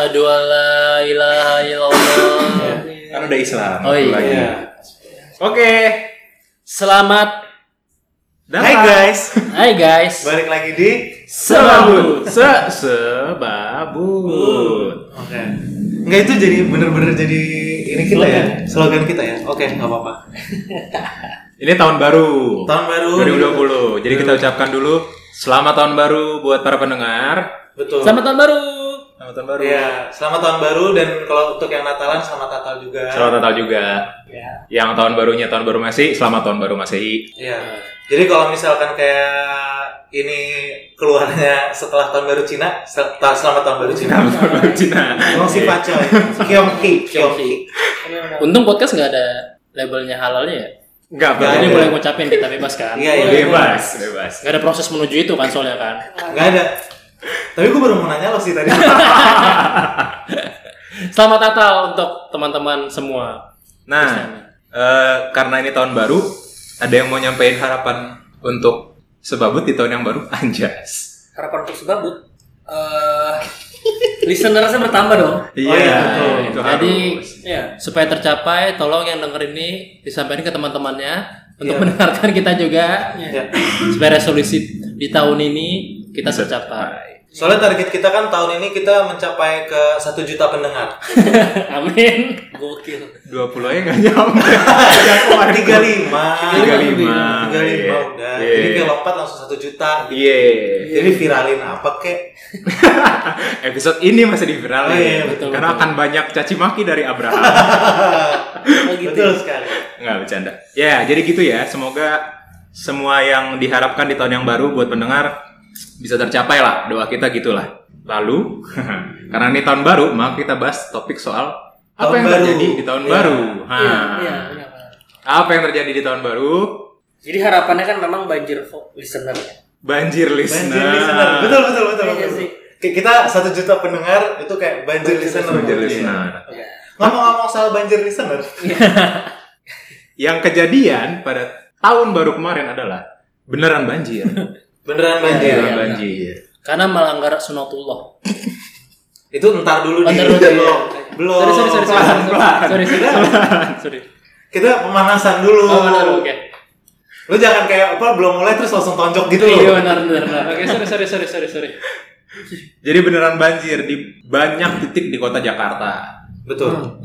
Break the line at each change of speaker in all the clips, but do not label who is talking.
Asyhadu an la ilaha illallah.
Kan udah Islam.
Oh iya.
Lagi.
Iya.
Oke.
Selamat
Datang.
Hai guys,
Hai guys.
balik lagi di
Sebabut. Se sebabut.
Oke. Enggak itu jadi bener-bener jadi ini kita ya, slogan kita ya. Oke, nggak apa-apa.
Ini tahun baru.
Tahun baru
2020. Jadi kita ucapkan dulu selamat tahun baru buat para pendengar.
Betul.
Selamat tahun baru.
Selamat tahun baru.
Iya, selamat tahun baru dan kalau untuk yang Natalan selamat Natal juga.
Selamat Natal juga.
Ya.
Yang tahun barunya tahun baru Masehi, selamat tahun baru Masehi.
Iya. Jadi kalau misalkan kayak ini keluarnya setelah tahun baru Cina, ta- selamat tahun baru Cina.
Selamat tahun baru Cina.
Si Pacoy, Kyongki, Kyongki.
Untung podcast nggak ada labelnya halalnya ya.
Enggak,
ada.
boleh ngucapin kita bebas kan.
Iya, iya.
Bebas, bebas.
Gak ada proses menuju itu kan soalnya kan.
Nggak ada. Tapi gue baru mau nanya lo sih tadi.
Selamat Natal untuk teman-teman semua.
Nah, eh, karena ini tahun baru, ada yang mau nyampein harapan untuk sebabut di tahun yang baru? Anjas.
harapan untuk sebabut eh listenersnya bertambah dong
Iya,
iya, betul.
itu
Jadi
harus.
ya
supaya tercapai, tolong yang denger ini disampaikan ke teman-temannya untuk
Iya.
mendengarkan kita juga
Ya.
supaya resolusi di tahun ini kita
Bisa
tercapai.
Soalnya target kita kan tahun ini kita mencapai ke satu juta pendengar.
Amin.
gokil
20 aja nggak nyampe.
Tiga lima,
35.
tiga lima udah.
Iya.
Jadi kayak lompat langsung satu juta.
Iya.
Jadi viralin apa kek?
Episode ini masih diviralin.
Oh, iya,
betul,
Karena
betul.
akan banyak caci maki dari Abraham.
oh gitu
Betul sekali.
Nggak bercanda. Ya, jadi gitu ya. Semoga semua yang diharapkan di tahun yang baru buat pendengar bisa tercapai lah. Doa kita gitulah. Lalu, karena ini tahun baru, maka kita bahas topik soal apa
Tahun
yang
baru.
terjadi di tahun
Iya.
baru.
iya iya benar.
Apa yang terjadi di tahun baru?
jadi harapannya kan memang banjir listener ya
Banjir listener.
Banjir listener. Betul betul betul.
Iya
betul.
sih.
Kayak kita satu juta pendengar itu kayak banjir listener.
Banjir
Iya.
listener.
Iya.
Ngomong-ngomong soal banjir listener,
Yang kejadian pada tahun baru kemarin adalah beneran banjir.
beneran banjir.
Beneran
iya.
banjir.
Karena melanggar sunatullah.
Itu entar dulu
Entar
nih.
dulu, iya.
belum. Belum.
Sorry, sorry, sorry, sorry, sorry,
Pelan-pelan.
sorry, sorry, sorry, sorry.
Kita pemanasan dulu.
Oh benar, oke.
Lu jangan kayak apa belum mulai terus langsung tonjok gitu
Iya
loh.
benar, benar, benar. Oke, sorry, sorry, sorry, sorry, sorry.
Jadi beneran banjir di banyak titik di kota Jakarta.
Betul.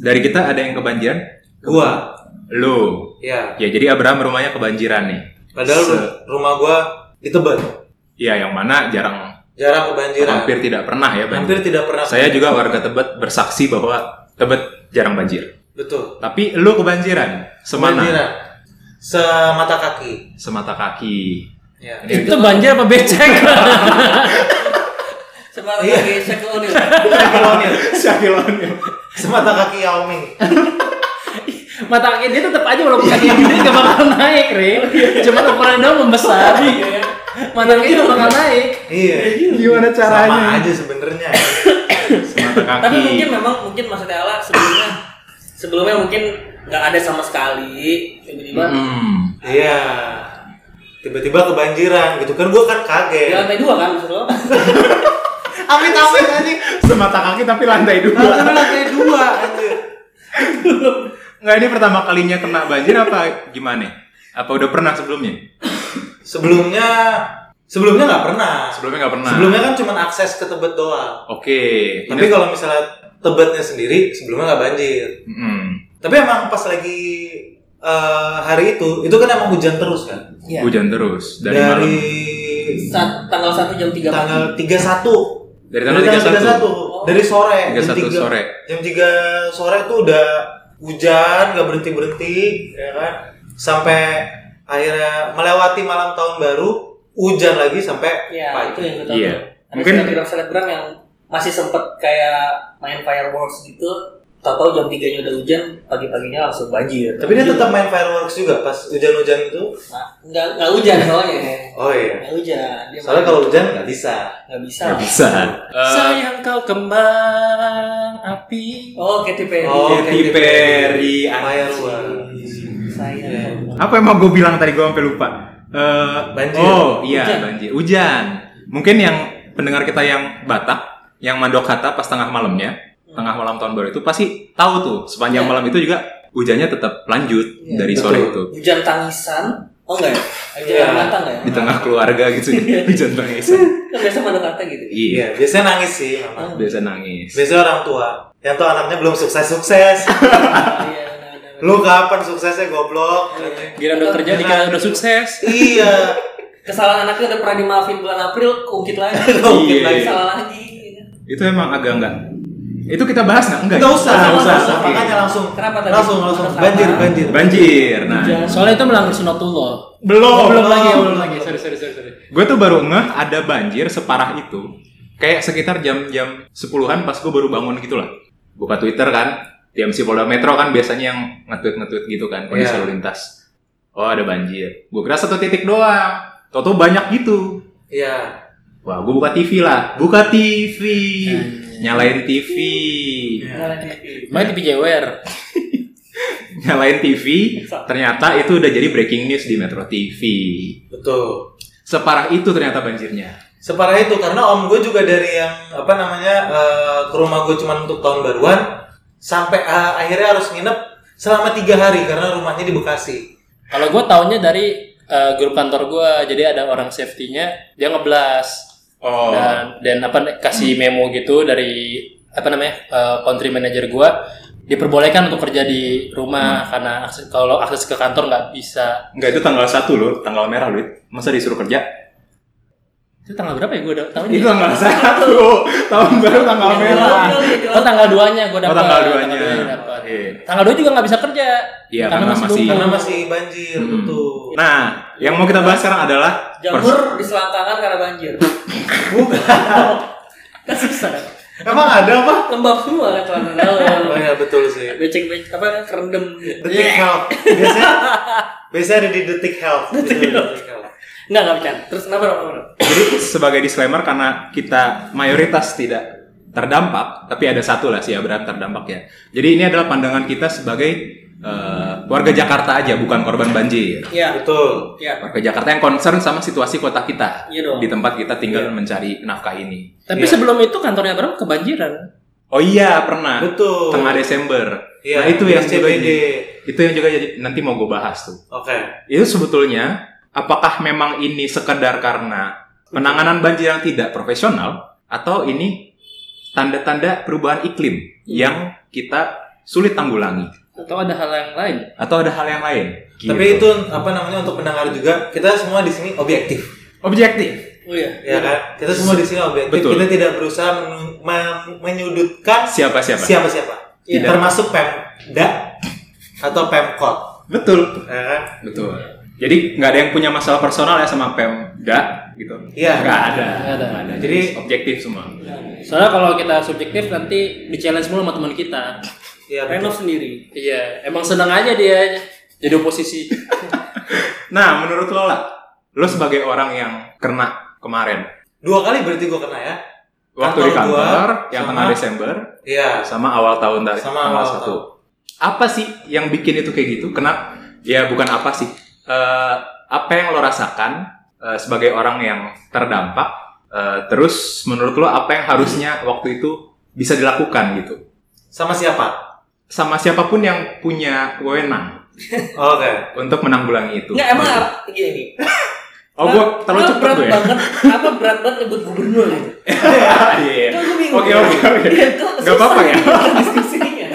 Dari kita ada yang kebanjiran?
Gua.
Lo.
Ya.
Ya, jadi Abraham rumahnya kebanjiran nih.
Padahal
Se-
rumah gua di Tebet.
Iya, yang mana jarang
Jarang kebanjiran.
hampir tidak pernah ya banjir.
Hampir tidak pernah.
Saya juga warga Tebet bersaksi bahwa Tebet jarang banjir.
Betul.
Tapi lu kebanjiran semana?
Kebanjiran. Semata kaki.
Semata kaki.
Ya.
Ini
Itu banjir apa becek?
Iya.
Shaquille O'Neal.
Shaquille O'Neal. Semata kaki Yao Ming.
Mata kaki dia tetap aja walaupun kaki gede gak bakal naik, Re. Cuma ukurannya doang membesar. Mata kaki gak bakal naik.
Iya.
Gimana
Sama aja sebenarnya.
Semata kaki.
tapi mungkin memang mungkin maksudnya Allah sebelumnya sebelumnya mungkin nggak ada sama sekali tiba-tiba
Hmm.
Iya. Tiba-tiba kebanjiran gitu kan gua kan
di
kaget.
lantai dua kan maksud lo
Amit amit anjing.
Semata kaki tapi lantai dua.
Tapi lantai dua anjir.
Nggak ini pertama kalinya kena banjir apa gimana? Apa udah pernah sebelumnya?
Sebelumnya sebelumnya nggak pernah.
Sebelumnya nggak pernah.
Sebelumnya kan cuma akses ke Tebet doang.
Oke.
Tapi kalau misalnya Tebetnya sendiri sebelumnya nggak banjir.
Hmm.
Tapi emang pas lagi eh, hari itu, itu kan emang hujan terus kan.
Iya.
Hujan terus dari,
Dari,
malam.
Saat tanggal 1 jam 3 pagi
tanggal 31
Dari tanggal 31.
31. Dari sore.
31
jam 3
sore.
Jam 3 sore itu udah hujan, nggak berhenti berhenti, ya kan? Sampai akhirnya melewati malam tahun baru, hujan lagi sampai
Iya,
pagi.
itu yang kita tahu.
Iya.
Ada
Mungkin-
selebgram selebgram yang masih sempet kayak main fireworks gitu. Tahu-tahu jam 3 nya udah hujan, pagi-paginya langsung banjir.
Tapi dia tetap main fireworks juga pas hujan-hujan itu.
Nah, nggak nggak hujan soalnya.
Oh iya.
Nggak hujan. Dia
Soalnya kalau hujan nggak bisa.
nggak bisa.
Nggak bisa. Eh,
Sayang kau kembang api.
Oh, Katy Perry.
Oh,
Katy Perry,
Fireworks.
Saya.
apa emang gue bilang tadi gue sampai lupa? Eh,
Banjir.
Oh iya
Hujan.
banjir. Hujan. Mungkin yang pendengar kita yang Batak yang mandok kata pas tengah malamnya, tengah malam tahun baru itu pasti tahu tuh sepanjang
Iya.
malam itu juga hujannya tetap lanjut
Iya,
dari
betul.
sore itu
Hujan tangisan. Oh enggak ya? Hujan
Iya.
mata enggak ya?
di tengah keluarga gitu ya hujan tangisan.
Kan biasa pada kata gitu.
Iya,
Iya, biasanya nangis sih memang.
biasa nangis.
Biasanya orang tua. Yang tuh anaknya belum sukses-sukses.
Iya.
Lu kapan suksesnya goblok?
Gila udah kerja dikira udah sukses.
iya.
Kesalahan anaknya udah pernah dimaafin bulan April, keungkit lagi.
Keungkit
lagi.
lagi.
Salah lagi.
Itu emang agak enggak. Itu kita bahas nggak? Enggak.
Enggak
ya?
usah,
Nggak
enggak
usah,
usah. Makanya langsung.
Kenapa tadi?
Langsung, langsung. Banjir, banjir.
Banjir. Nah.
Soalnya itu melanggar sunatullah.
Belum,
Oh, belum lagi, belum lagi. Sorry, sorry, sorry, sorry.
gue tuh baru ngeh ada banjir separah itu. Kayak sekitar jam-jam 10-an pas gue baru bangun gitu lah. Buka Twitter kan, TMC Polda Metro kan biasanya yang nge-tweet-nge-tweet gitu kan, kondisi
Iya.
lalu lintas. Oh ada banjir. Gue kira satu titik doang. Toto banyak gitu.
Iya.
Wah, gue buka TV lah. Buka TV.
Hmm.
Nyalain TV.
Nyalain TV.
Main TV Jewer.
Nyalain TV. Ternyata itu udah jadi breaking news di Metro TV.
Betul.
Separah itu ternyata banjirnya.
Separah itu karena om gue juga dari yang apa namanya eh, ke rumah gue cuma untuk tahun baruan sampai eh, akhirnya harus nginep selama tiga hari karena rumahnya di Bekasi.
Kalau gue taunya dari eh, grup kantor gue, jadi ada orang safety-nya, dia ngeblas
Oh.
dan dan apa kasih memo gitu dari apa namanya eh, country manager gue, diperbolehkan untuk kerja di rumah karena akses, kalau akses ke kantor nggak bisa.
Enggak itu tanggal 1 loh, tanggal merah loh. Masa disuruh kerja?
Itu tanggal berapa ya gue udah tahu
Itu tanggal 1. Tahun baru tanggal merah.
Oh tanggal 2-nya gue
Oh,
dapat.
tanggal 2-nya.
dapat.
Iya.
Tanggal 2 juga nggak bisa kerja.
Iya, karena masih-
dulu.
Karena masih banjir
Hmm.
betul.
Nah, yang mau kita bahas sekarang adalah
Jamur di selangkangan karena banjir. kan susah.
Emang ada apa?
Lembab semua kan celana
Oh
dalam.
ya betul sih.
Becek becek apa kerendam.
Detik health. Biasanya biasanya ada di detik health. Detik health.
Enggak enggak bercanda. Terus kenapa kenapa?
Jadi sebagai disclaimer karena kita mayoritas tidak terdampak, tapi ada satu lah sih ya berat terdampak ya. Jadi ini adalah pandangan kita sebagai eh, warga Jakarta aja, bukan korban banjir.
Iya.
Betul.
Iya.
Warga Jakarta yang concern sama situasi kota kita
Iya dong.
di tempat kita tinggal mencari nafkah ini.
Tapi
Iya.
sebelum itu kantornya Bram kebanjiran.
Oh iya pernah.
Betul.
Tengah Desember.
Iya,
nah itu yang juga jadi- itu yang juga jadi nanti mau gue bahas tuh.
Oke.
Itu sebetulnya apakah memang ini sekedar karena penanganan banjir yang tidak profesional atau ini tanda-tanda perubahan iklim yang kita sulit tanggulangi
Atau ada hal yang lain?
atau ada hal yang lain?
Tapi
Gitu.
itu apa namanya untuk pendengar juga kita semua di sini objektif.
objektif.
Oh iya.
Ya kan? Kita semua di sini objektif.
Betul.
Kita tidak berusaha men- menyudutkan
Siapa-siapa?
siapa-siapa.
Tidak.
Termasuk Pemda atau Pemkot.
Betul.
Ya kan?
Betul. Jadi nggak ada yang punya masalah personal ya sama Pemda gitu.
Iya.
Nggak ada.
Nggak ada.
Ada.
Jadi-
Jadi objektif semua.
Soalnya kalau kita subjektif nanti di challenge mulu sama teman kita.
Iya.
Renov sendiri.
Iya, emang senang aja dia jadi oposisi.
Nah, menurut lo lah, lo sebagai orang yang kena kemarin
Dua kali berarti gua kena ya.
waktu di
Kantor gua
yang
sama-
tengah Desember
Iya.
sama awal tahun dari
Sama
tanggal
awal
satu.
tahun.
Apa sih yang bikin itu kayak gitu? Kenapa? Ya bukan apa sih. Eh, apa yang lo rasakan eh, sebagai orang yang terdampak? eh, terus menurut lo apa yang harusnya waktu itu bisa dilakukan gitu?
Sama siapa?
Sama siapa pun yang punya wewenang
Oke.
untuk menanggulangi itu.
Enggak emang apa gini.
Oh, gua terlalu cepet
berat
gue ya.
banget. Apa berat banget nyebut gubernur gitu.
Iya.
Gue.
Oke, oke, oke.
Iya,
Gak apa-apa ya.
diskusinya.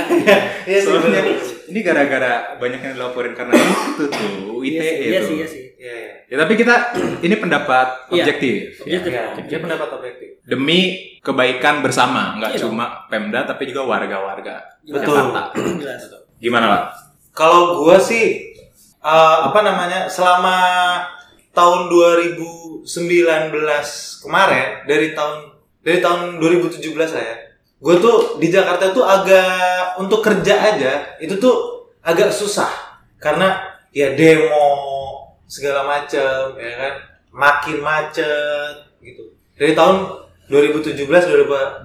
Iya sih.
Ini gara-gara banyak yang dilaporin karena itu tuh
Iya
ITE
sih, iya
tuh.
sih, iya sih.
Iya. iya.
Ya tapi kita ini pendapat
Iya.
objektif ya.
Objektif.
Iya. Dia pendapat objektif.
demi kebaikan bersama, nggak
Iya dong.
cuma Pemda tapi juga warga-warga
Betul.
Jelas.
Gimana lah?
Kalau gua sih eh, apa namanya selama tahun 2019 kemarin dari tahun dari tahun 2017 lah ya. Gue tuh di Jakarta tuh agak untuk kerja aja itu tuh agak susah karena ya demo segala macem ya kan makin macet gitu. Dari tahun 2017, 2018,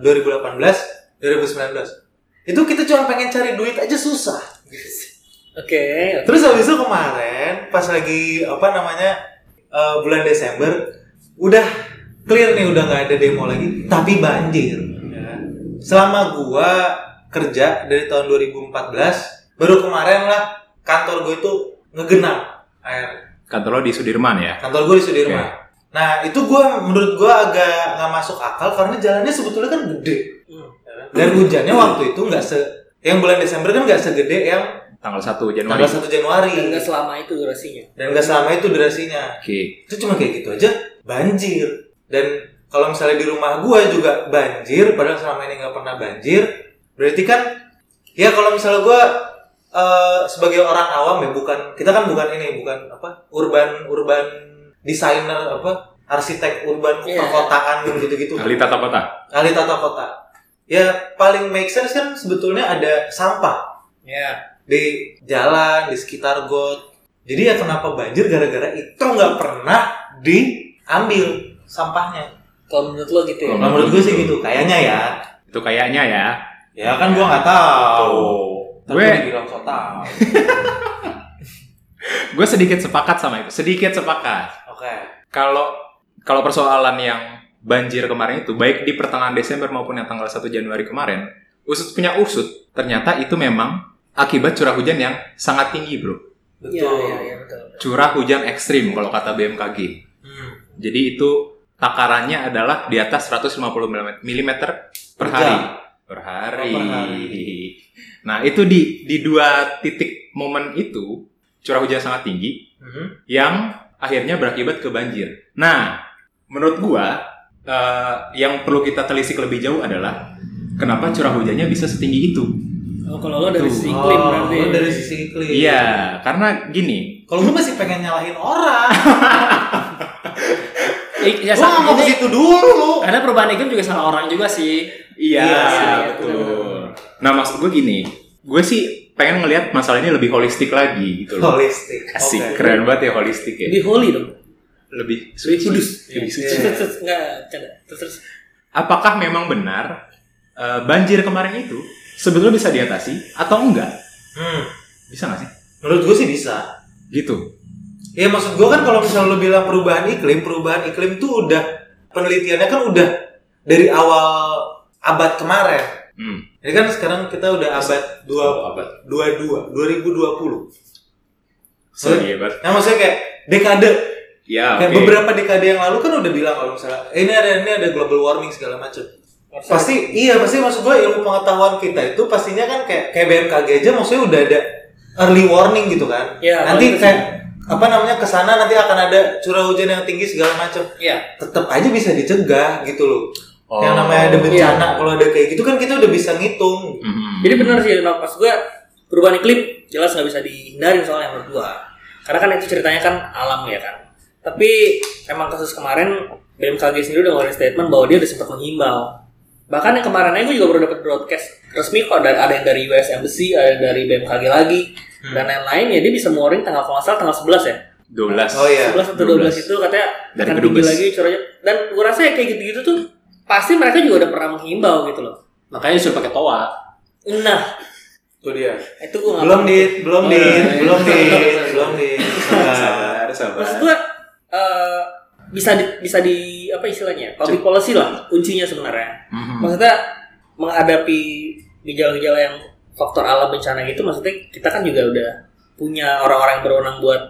2019 itu kita cuma pengen cari duit aja susah.
Oke.
Terus habis itu kemarin pas lagi apa namanya eh, bulan Desember udah clear nih udah nggak ada demo lagi tapi banjir. Selama gua kerja dari tahun 2014 baru kemarin lah kantor gue itu ngegenang air
Kantor lo di Sudirman ya?
kantor gue di Sudirman nah itu gua menurut gua agak nggak masuk akal karena jalannya sebetulnya kan gede
Hmm.
dan hujannya waktu itu nggak se yang bulan Desember kan nggak segede yang
Tanggal 1 Januari.
tanggal 1 Januari
Dan nggak selama itu durasinya.
dan nggak selama itu durasinya
Oke.
itu cuma kayak gitu aja banjir dan kalau misalnya di rumah gua juga banjir padahal selama ini nggak pernah banjir berarti kan ya kalau misalnya gua eh, sebagai orang awam ya bukan kita kan bukan ini bukan apa urban urban designer apa arsitek urban
Iya.
perkotaan gitu-gitu
Ahli tata kota.
ahli tata kota ya paling make sense kan sebetulnya ada sampah
Ya.
di jalan di sekitar got jadi ya kenapa banjir gara-gara itu nggak pernah diambil sampahnya
Kalau menurut lo gitu ya?
kalau menurut gue sih gitu kayaknya ya
Itu kayaknya ya.
ya kan gua nggak tahu
Gue-
gue bilang so tahu
Gue sedikit sepakat sama itu. Sedikit sepakat.
oke
Kalau kalau persoalan yang banjir kemarin itu baik di pertengahan Desember maupun yang tanggal 1 Januari kemarin, usut punya usut, ternyata itu memang akibat curah hujan yang sangat tinggi, Bro.
Iya,
betul
iya, iya, betul.
Curah hujan ekstrim kalau kata BMKG.
Hmm.
Jadi itu takarannya adalah di atas 150 mm per
Per
hari. Per hari.
Oh, per hari.
Nah, itu di di dua titik momen itu curah hujan sangat tinggi
Mhm.
yang akhirnya berakibat ke banjir. Nah, menurut gua eh, yang perlu kita telisik lebih jauh adalah kenapa curah hujannya bisa setinggi itu.
Oh, kalau lo dari sisi iklim
Oh,
berarti.
lu dari sisi iklim
Iya, karena gini,
kalau gue masih pengen nyalahin orang
ya,
nggak mau ke situ dulu
karena perubahan iklim juga salah orang juga sih.
Iya,
Iya,
betul. Nah, maksud gue gini, gue sih pengen ngelihat masalah ini lebih holistik lagi gitu loh.
holistik
Asik,
Oke.
keren banget ya holistik ya.
Lebih holy dong.
Lebih
Lebih
suci.
kudus.
Lebih suci.
Iya.
Terus, terus, nggak, canda. Terus, terus.
Apakah memang benar eh, banjir kemarin itu sebetulnya bisa diatasi atau enggak?
Hmm.
Bisa nggak sih?
menurut gue sih bisa
Gitu.
Ya maksud gue kan kalau misalnya lo bilang perubahan iklim, perubahan iklim tuh udah penelitiannya kan udah dari awal abad kemarin.
Hmm.
Ini kan sekarang kita udah abad dua
abad.
dua dua 2020.
So, iya, Bat.
Nah maksudnya kayak dekade,
Ya,
kayak beberapa dekade yang lalu kan udah bilang kalau misalnya eh, ini ada ini ada global warming segala macam. Pasti iya pasti maksud gue ilmu pengetahuan kita itu pastinya kan kayak kayak BMKG aja maksudnya udah ada early warning gitu kan.
Ya,
nanti
kalau itu
kayak apa namanya ke sana nanti akan ada curah hujan yang tinggi segala macam.
Iya.
Tetap aja bisa dicegah gitu loh.
Oh.
Yang namanya ada bencana
Iya.
kalau ada kayak gitu kan kita udah bisa ngitung.
Hmm.
Jadi benar sih, pas gue perubahan iklim jelas nggak bisa dihindari soalnya menurut gue. Karena kan itu ceritanya kan alam ya kan. Tapi emang kasus kemarin BMKG sendiri udah ngeluarin statement bahwa dia udah sempat menghimbau. Bahkan yang kemarin aja gue juga baru dapat broadcast resmi kok ada, ada yang dari US Embassy, ada yang dari BMKG lagi dan lain-lain ya dia bisa ngeluarin tanggal kalau salah tanggal 11 ya.
12.
Oh iya.
11 atau 12, itu katanya
Dari
akan tinggi lagi curahnya. Dan gue rasa ya kayak gitu-gitu tuh pasti mereka juga udah pernah menghimbau gitu loh.
Makanya disuruh pakai toa.
Nah,
Itu dia.
itu gue nggak
Belum dit, belum
Oh,
dit,
iya.
belum dit, belum dit. Sabar.
Sabar,
maksud gue eh, bisa di, bisa di apa istilahnya public policy lah kuncinya sebenarnya
Mhm.
maksudnya menghadapi gejala-gejala yang faktor alam bencana gitu maksudnya kita kan juga udah punya orang-orang yang berwenang buat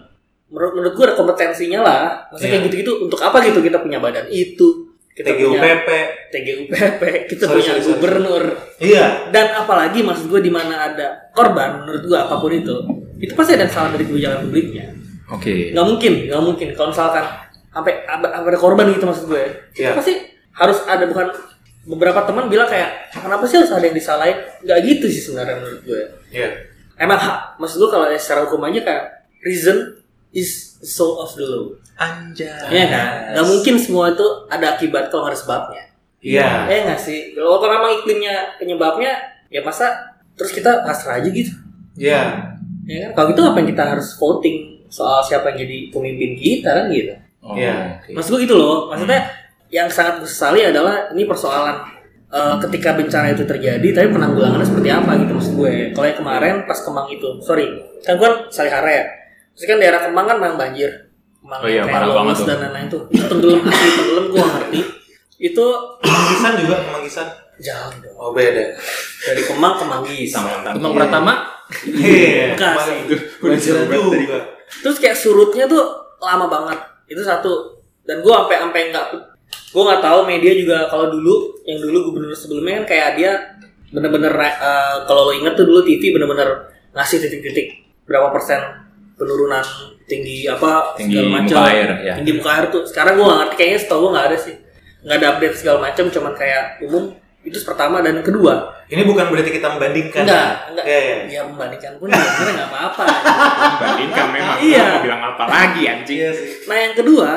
menurut menurut gue ada kompetensinya lah maksudnya
Iya.
kayak gitu-gitu untuk apa gitu kita punya badan itu kita punya
TGUPP.
TGUPP kita
Sorry,
punya
sorry, sorry.
gubernur
Iya.
dan apalagi maksud gue di mana ada korban menurut gue apa pun itu itu pasti ada salah dari kebijakan publiknya
Oke.
nggak mungkin nggak mungkin kalau misalkan sampai ada korban gitu maksud gue
Iya.
pasti harus ada bukan beberapa teman bilang kayak kenapa sih harus ada yang disalahin nggak gitu sih sebenarnya menurut gue
Iya.
emang hak maksud gue kalau secara hukum aja kayak reason is the soul of the law
Anjay.
ya kan nggak mungkin semua itu ada akibat kalau nggak ada sebabnya
Iya.
ya nggak sih kalau kalau memang iklimnya penyebabnya ya masa terus kita pasrah aja gitu
Iya.
ya kan kalau gitu apa yang kita harus voting soal siapa yang jadi pemimpin kita kan gitu
Oh,
Iya.
oke.
Maksud gue gitu loh, maksudnya yang sangat gue sesali adalah ini persoalan eh, ketika bencana itu terjadi, tapi penanggulangannya seperti apa gitu maksud gue. Kalau yang kemarin pas Kemang itu, sorry, kan gue kan Salihara ya, terus kan daerah Kemang kan memang banjir, Kemang
Oh iya,
kayak
parah banget tuh.
dan lain-lain tuh, itu tenggelam asli tenggelam gue ngerti. Itu
Kemanggisan juga, kemanggisan.
Jauh dong.
Oh beda.
Dari Kemang ke Manggis.
Sama.
Kemang Pratama
Iya.
Bekasi.
Belajar juga.
Terus kayak surutnya tuh lama banget. Itu satu. Dan gue sampai sampai nggak gue nggak tahu media juga kalau dulu yang dulu gubernur sebelumnya kan kayak dia bener-bener eh, kalau lo inget tuh dulu TV bener-bener ngasih titik-titik berapa persen penurunan tinggi apa
Tinggi
segala
muka
macam
air, ya.
tinggi muka air tuh sekarang gue nggak ngerti kayaknya setahu gue nggak ada sih nggak ada update segala macam cuman kayak umum itu pertama dan kedua
Ini bukan berarti kita membandingkan.
enggak enggak
Iya, iya.
ya membandingkan pun ya sebenarnya nggak apa-apa
Bandingkan memang.
Iya.
Mau bilang apa lagi anjing?
Iya sih.
Nah yang kedua,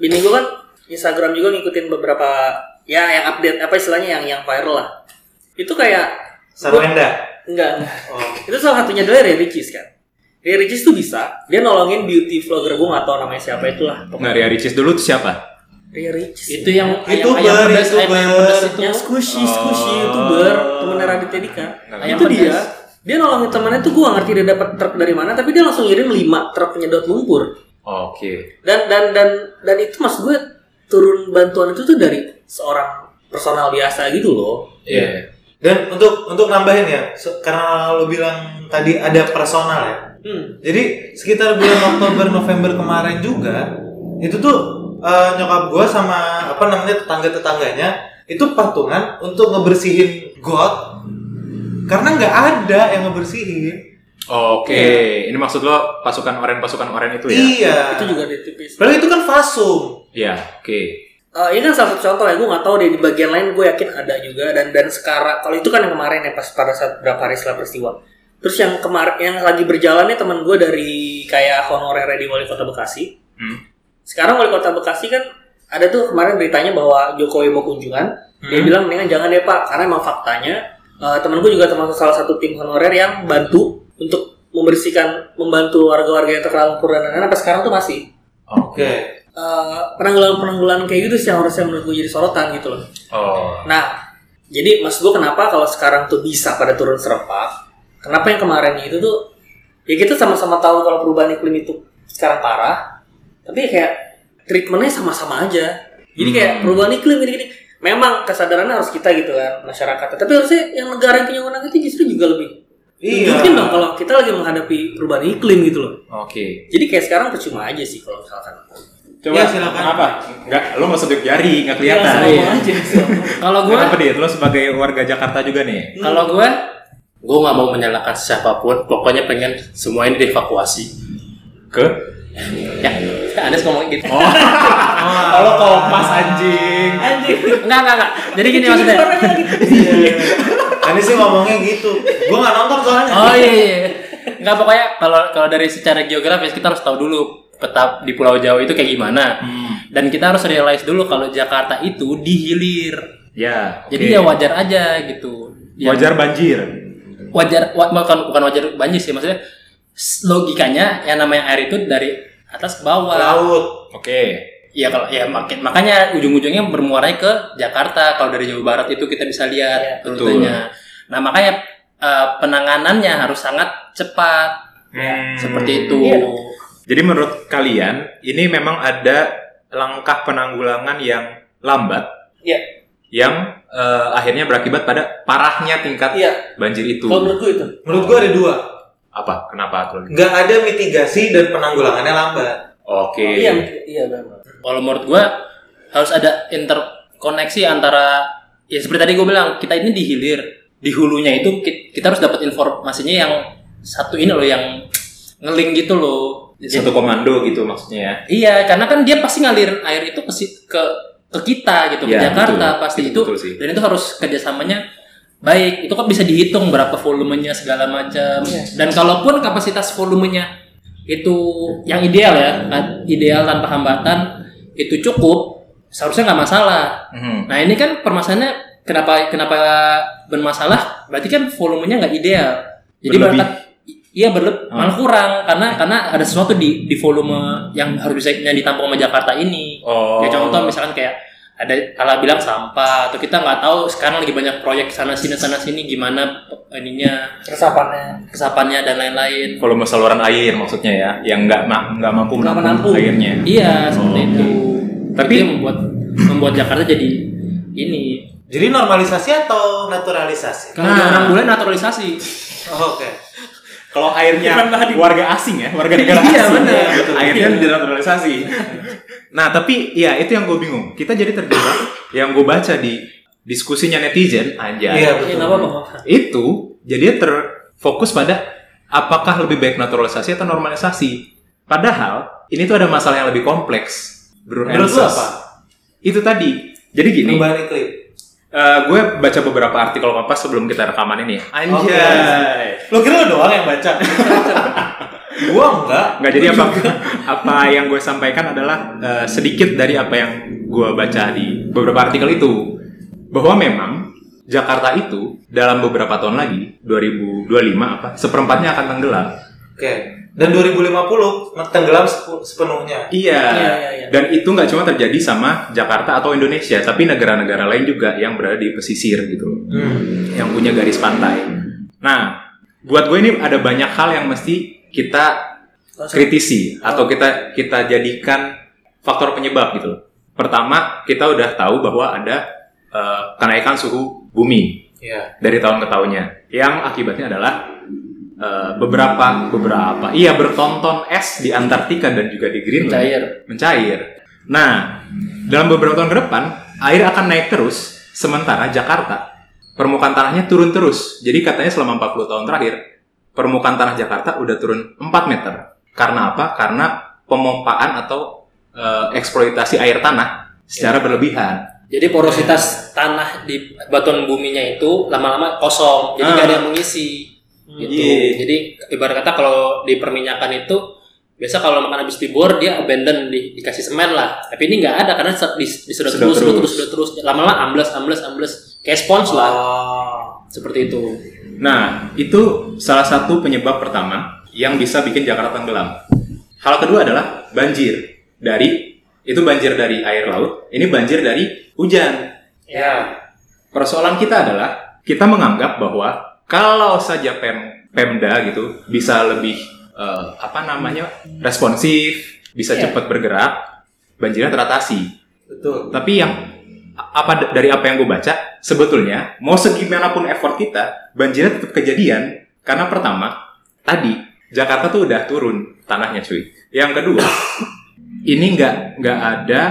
bini gue kan Instagram juga ngikutin beberapa ya yang update apa istilahnya yang yang viral lah. Itu kayak
Sarwenda.
enggak enggak.
Oh.
Itu salah satunya adalah Ray Ricis kan. Ray Ricis tuh bisa dia nolongin beauty vlogger gue nggak tahu namanya siapa itulah.
Nggak Ria Ricis dulu tuh siapa?
Ray Ricis.
itu yang
Itu
ayam, ayam
ber,
pedas,
itu
ayam, ayam
ber.
pedas itu.
yang squishy
Oh.
squishy youtuber temennya Raditya Dika.
Ayam
itu
pedas.
dia. Dia nolongin temennya tuh gue gak ngerti dia dapat truk dari mana, tapi dia langsung ngirim 5 truk penyedot lumpur.
Oke.
dan dan dan dan itu mas gue turun bantuan itu tuh dari seorang personal biasa gitu loh
Iya.
Dan untuk untuk nambahin ya, karena lo bilang tadi ada personal ya.
hmm.
Jadi sekitar bulan Oktober November kemarin juga itu tuh eh, nyokap gua sama apa namanya tetangga tetangganya itu patungan untuk ngebersihin got karena nggak ada yang ngebersihin.
Oke. Ini maksud lo pasukan oren pasukan oren itu ya?
Iya.
itu juga di tipis
Padahal itu kan fasum.
Iya. Oke.
Eh, ini kan salah satu contoh ya gue nggak tahu deh di bagian lain gue yakin ada juga dan dan sekarang kalau itu kan yang kemarin ya pas pada saat berapa hari setelah peristiwa terus yang kemarin yang lagi berjalannya teman gue dari kayak honorer di wali kota Bekasi
Hmm.
sekarang wali kota Bekasi kan ada tuh kemarin beritanya bahwa Jokowi mau kunjungan dia
Hmm.
bilang mendingan jangan deh pak karena emang faktanya eh, temen gue juga termasuk salah satu tim honorer yang bantu untuk membersihkan membantu warga-warga yang terkena lumpur dan lain-lain sampai sekarang tuh masih
Oke.
Eh, penanggulan-penanggulan kayak gitu sih yang harusnya menurut gue jadi sorotan gitu loh
Oh.
nah jadi maksud gue kenapa kalau sekarang tuh bisa pada turun serempak kenapa yang kemarin itu tuh ya kita sama-sama tahu kalau perubahan iklim itu sekarang parah tapi kayak treatmentnya sama-sama aja jadi kayak
Hmm.
perubahan iklim gini-gini memang kesadarannya harus kita gitu kan masyarakat tapi harusnya yang negara yang punya wewenang itu justru juga lebih
Iya.
mungkin dong kalau kita lagi menghadapi perubahan iklim gitu loh
Oke.
jadi kayak sekarang percuma aja sih kalau misalkan
Coba
Ya, silakan.
Apa? Enggak, lo nggak sedek jari, nggak kelihatan.
Ya,
iya.
aja
Kalau gue,
Kenapa dia? Lo sebagai warga Jakarta juga nih.
kalau gue, gue nggak mau menyalahkan siapa pun. Pokoknya pengen semua ini dievakuasi.
Ke?
Ya, Anies ngomong gitu.
Oh. Kalau kompas anjing.
anjing
Enggak, enggak, enggak. Jadi gini maksudnya.
Iya. Tadi sih ngomongnya gitu. Gua nggak nonton soalnya.
Oh iya, iya. Enggak pokoknya kalau kalau dari secara geografis kita harus tahu dulu peta di Pulau Jawa itu kayak gimana.
Hmm.
Dan kita harus realize dulu kalau Jakarta itu dihilir.
Ya.
Jadi
oke.
ya wajar aja gitu. Yang-
Wajar banjir.
wajar wa- bukan bukan wajar banjir sih maksudnya logikanya yang namanya air itu dari atas ke bawah.
Laut.
Oke.
Iya kalau ya makin makanya ujung-ujungnya bermuara ke Jakarta. Kalau dari Jawa Barat itu kita bisa lihat
Iya,
rutenya. Nah makanya eh, penanganannya harus sangat cepat
Hmm.
seperti itu.
Iya.
Jadi menurut kalian ini memang ada langkah penanggulangan yang lambat
Iya.
yang eh, akhirnya berakibat pada parahnya tingkat
Iya.
banjir itu.
Kalau menurut gue itu.
Menurut gua ada dua.
Apa? Kenapa?
Nggak ada mitigasi dan penanggulangannya lambat.
Oke.
Iya, iya benar.
Kalau menurut gua harus ada interkoneksi antara ya seperti tadi gue bilang kita ini dihilir di hulunya itu ki- kita harus dapat informasinya yang satu ini loh yang ngeling gitu loh.
Satu komando gitu maksudnya ya.
Iya, karena kan dia pasti ngalirin air itu ke si- ke ke kita gitu ke
Iya,
Jakarta
betul.
pasti
Itu
itu
betul sih.
dan itu harus kerjasamanya baik itu kan bisa dihitung berapa volumenya segala macam
Iya.
dan kalaupun kapasitas volumenya itu yang ideal ya kan, ideal tanpa hambatan itu cukup seharusnya nggak masalah
Mhm.
nah ini kan permasalahannya kenapa kenapa bermasalah berarti kan volumenya nggak ideal jadi
Berlebih.
Iya berlebih
Hmm.
malah kurang karena karena ada sesuatu di di volume yang harus bisa yang ditampung sama Jakarta ini
Oh.
ya contoh misalkan kayak ada ala bilang sampah atau kita nggak tahu sekarang lagi banyak proyek sana sini sana sini gimana ininya
Resapannya.
kesapannya dan lain-lain
volume saluran air maksudnya ya, yang nggak ma- nggak mampu
Nggak
menampung
menampung.
airnya.
iya seperti
Oh.
itu
Tapi-
tapi membuat membuat Jakarta jadi ini
Jadi normalisasi atau naturalisasi?
Kalau
Nah.
orang bule naturalisasi.
Oh, Oke.
Kalau airnya warga asing ya, warga negara
Iya,
asing.
benar.
Airnya dinaturalisasi. nah, tapi ya itu yang gue bingung. Kita jadi terjebak yang gue baca di diskusinya netizen aja.
Iya
Ya
betul.
apa-apa.
Itu jadi terfokus pada apakah lebih baik naturalisasi atau normalisasi. Padahal ini tuh ada masalah yang lebih kompleks. Bro
Menurut apa?
Itu tadi. Jadi gini,
Perubahan iklim.
Eh, gue baca beberapa artikel Kompas sebelum kita rekaman ini. ya. Anjay.
Lo kira lo doang yang baca? gua enggak.
Nggak jadi apa apa yang gue sampaikan adalah eh, sedikit dari apa yang gue baca di beberapa artikel itu bahwa memang Jakarta itu dalam beberapa tahun lagi 2025 apa seperempatnya akan tenggelam.
Oke. Dan 2050 tenggelam sepenuhnya.
Iya.
Iya, iya, iya.
Dan itu nggak cuma terjadi sama Jakarta atau Indonesia, tapi negara-negara lain juga yang berada di pesisir gitu loh,
Hmm.
yang punya garis pantai. Nah, buat gue ini ada banyak hal yang mesti kita kritisi atau kita kita jadikan faktor penyebab gitu loh. Pertama, kita udah tahu bahwa ada eh, kenaikan suhu bumi
Iya.
dari tahun ke tahunnya, yang akibatnya adalah eh, beberapa beberapa iya bertonton es di Antartika dan juga di Greenland
Mencair.
mencair. Nah, dalam beberapa tahun ke depan air akan naik terus, sementara Jakarta permukaan tanahnya turun terus. Jadi katanya selama 40 tahun terakhir permukaan tanah Jakarta udah turun 4 meter. Karena apa? Karena pemompaan atau eh, eksploitasi air tanah secara berlebihan.
Jadi porositas tanah di batuan buminya itu lama-lama kosong, jadi
Ah.
nggak ada yang mengisi. Gitu.
Iya.
Jadi ibarat kata kalau di perminyakan itu biasa kalau makan habis dibor dia abandon di, dikasih semen lah. Tapi ini nggak ada karena dis- disedot
Sedot
terus,
terus.
terus, sedot terus. Lama-lama ambles, ambles, ambles. Kayak spons lah.
Oh.
Seperti itu.
Nah, itu salah satu penyebab pertama yang bisa bikin Jakarta tenggelam. Hal kedua adalah banjir. Dari itu banjir dari air laut, ini banjir dari hujan.
Ya.
Persoalan kita adalah kita menganggap bahwa kalau saja Pem Pemda gitu bisa lebih eh, apa namanya? responsif, bisa
Iya.
cepat bergerak, banjirnya teratasi.
Betul.
Tapi yang apa dari apa yang gue baca sebetulnya mau segimanapun effort kita banjirnya tetap kejadian karena pertama tadi Jakarta tuh udah turun tanahnya cuy. Yang kedua ini nggak nggak ada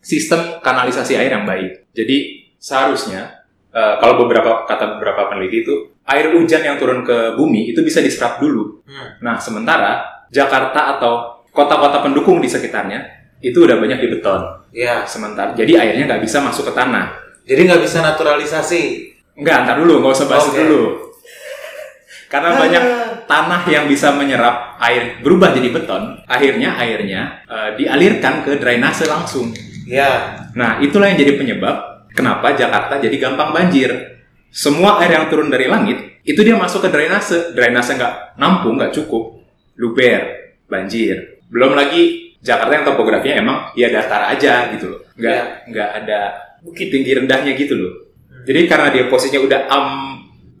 sistem kanalisasi air yang baik. Jadi seharusnya eh, kalau beberapa kata beberapa peneliti itu air hujan yang turun ke bumi itu bisa diserap dulu.
Hmm.
Nah sementara Jakarta atau kota-kota pendukung di sekitarnya itu udah banyak di beton
Ya.
sementara jadi airnya nggak bisa masuk ke tanah
Jadi nggak bisa naturalisasi.
nggak ntar dulu nggak usah bahas itu dulu karena
Ah.
banyak tanah yang bisa menyerap air berubah jadi beton akhirnya airnya eh, dialirkan ke drainase langsung
Ya.
nah itulah yang jadi penyebab kenapa Jakarta jadi gampang banjir semua air yang turun dari langit itu dia masuk ke drainase drainase nggak nampung nggak cukup luber banjir belum lagi Jakarta yang topografinya emang ya datar aja gitu loh nggak
Iya.
nggak ada bukit tinggi rendahnya gitu loh jadi karena dia posisinya udah am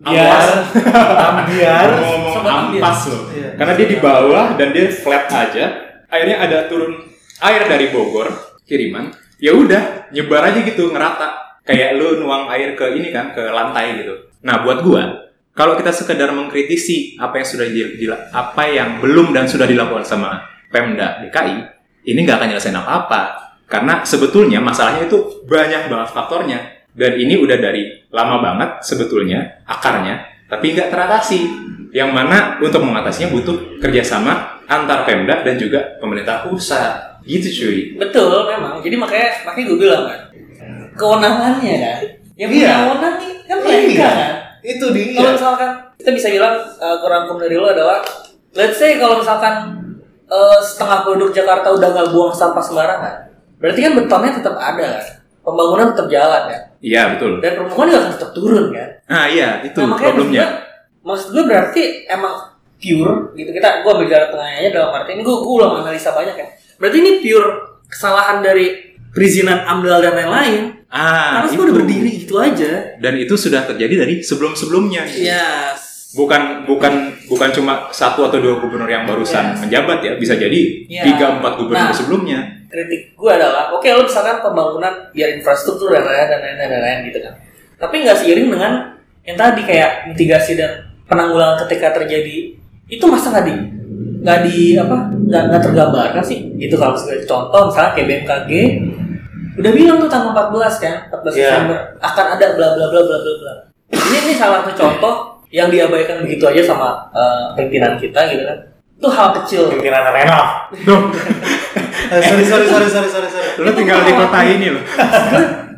Biar. Biar.
ngomong
ambiar.
ampas loh
Iya.
karena dia di bawah dan dia flat aja akhirnya ada turun air dari Bogor kiriman ya udah nyebar aja gitu ngerata kayak lu nuang air ke ini kan ke lantai gitu. Nah buat gua kalau kita sekedar mengkritisi apa yang sudah di, apa yang belum dan sudah dilakukan sama Pemda DKI ini nggak akan nyelesain apa-apa. Karena sebetulnya masalahnya itu banyak banget faktornya. Dan ini udah dari lama banget sebetulnya akarnya tapi nggak teratasi. Yang mana untuk mengatasinya butuh kerjasama antar Pemda dan juga pemerintah pusat. Gitu cuy.
Betul memang. Jadi makanya makanya gue bilang kan kewenangannya kan. Yang punya
Iya.
wewenang nih kan mereka
Iya.
kan.
Itu dia.
Kalau misalkan kita bisa bilang uh, kurangkum dari lo adalah let's say kalau misalkan uh, setengah penduduk Jakarta udah nggak buang sampah sembarangan, berarti kan betonnya tetap ada kan. Pembangunan tetap jalan kan.
iya betul
Dan permukaan juga akan tetap turun kan.
nah iya itu
Nah,
problemnya
maksud gue, maksud gue berarti emang pure gitu kita gue ambil jalan tengahnya dalam arti ini gue gue ulang analisa banyak ya berarti ini pure kesalahan dari perizinan amdal dan lain-lain
ah
karena
itu
semua udah berdiri gitu aja
dan itu sudah terjadi dari sebelum-sebelumnya
ya
bukan bukan bukan cuma satu atau dua gubernur yang barusan
Yes.
menjabat ya bisa jadi
Ya.
tiga empat gubernur
Nah.
sebelumnya
kritik gue adalah oke lo misalkan pembangunan biar infrastruktur dan lain-lain dan lain-lain dan gitu kan tapi nggak seiring dengan yang tadi kayak mitigasi dan penanggulangan ketika terjadi itu masa nggak di nggak di apa nggak nggak tergambarkan sih itu kalau sebagai contoh misalnya kayak BMKG udah bilang tuh tanggal 14 kan 14
Iya.
Desember akan ada bla bla bla bla bla bla ini ini salah satu contoh yang diabaikan begitu aja sama eh, pimpinan kita gitu kan itu hal kecil
Pimpinan Renov.
Tuh,
Eh, sorry, sorry, sorry, sorry, sorry, sorry.
lu tinggal di kota ini loh.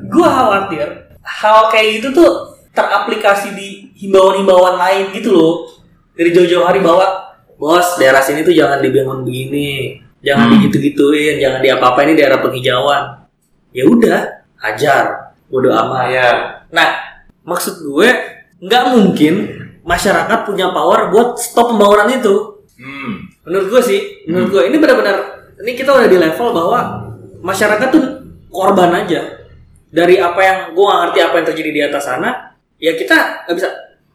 gue khawatir hal kayak gitu tuh teraplikasi di himbauan-himbauan lain gitu loh dari jauh-jauh hari bahwa bos daerah sini tuh jangan dibangun begini jangan
Hmm.
digitu-gituin jangan diapa-apa ini daerah penghijauan ya udah hajar. Bodo amat.
Iya.
nah maksud gue nggak mungkin masyarakat punya power buat stop pembangunan itu.
Hmm.
menurut gue sih menurut gue ini benar-benar ini kita udah di level bahwa masyarakat tuh korban aja. Dari apa yang gue gak ngerti apa yang terjadi di atas sana ya kita nggak bisa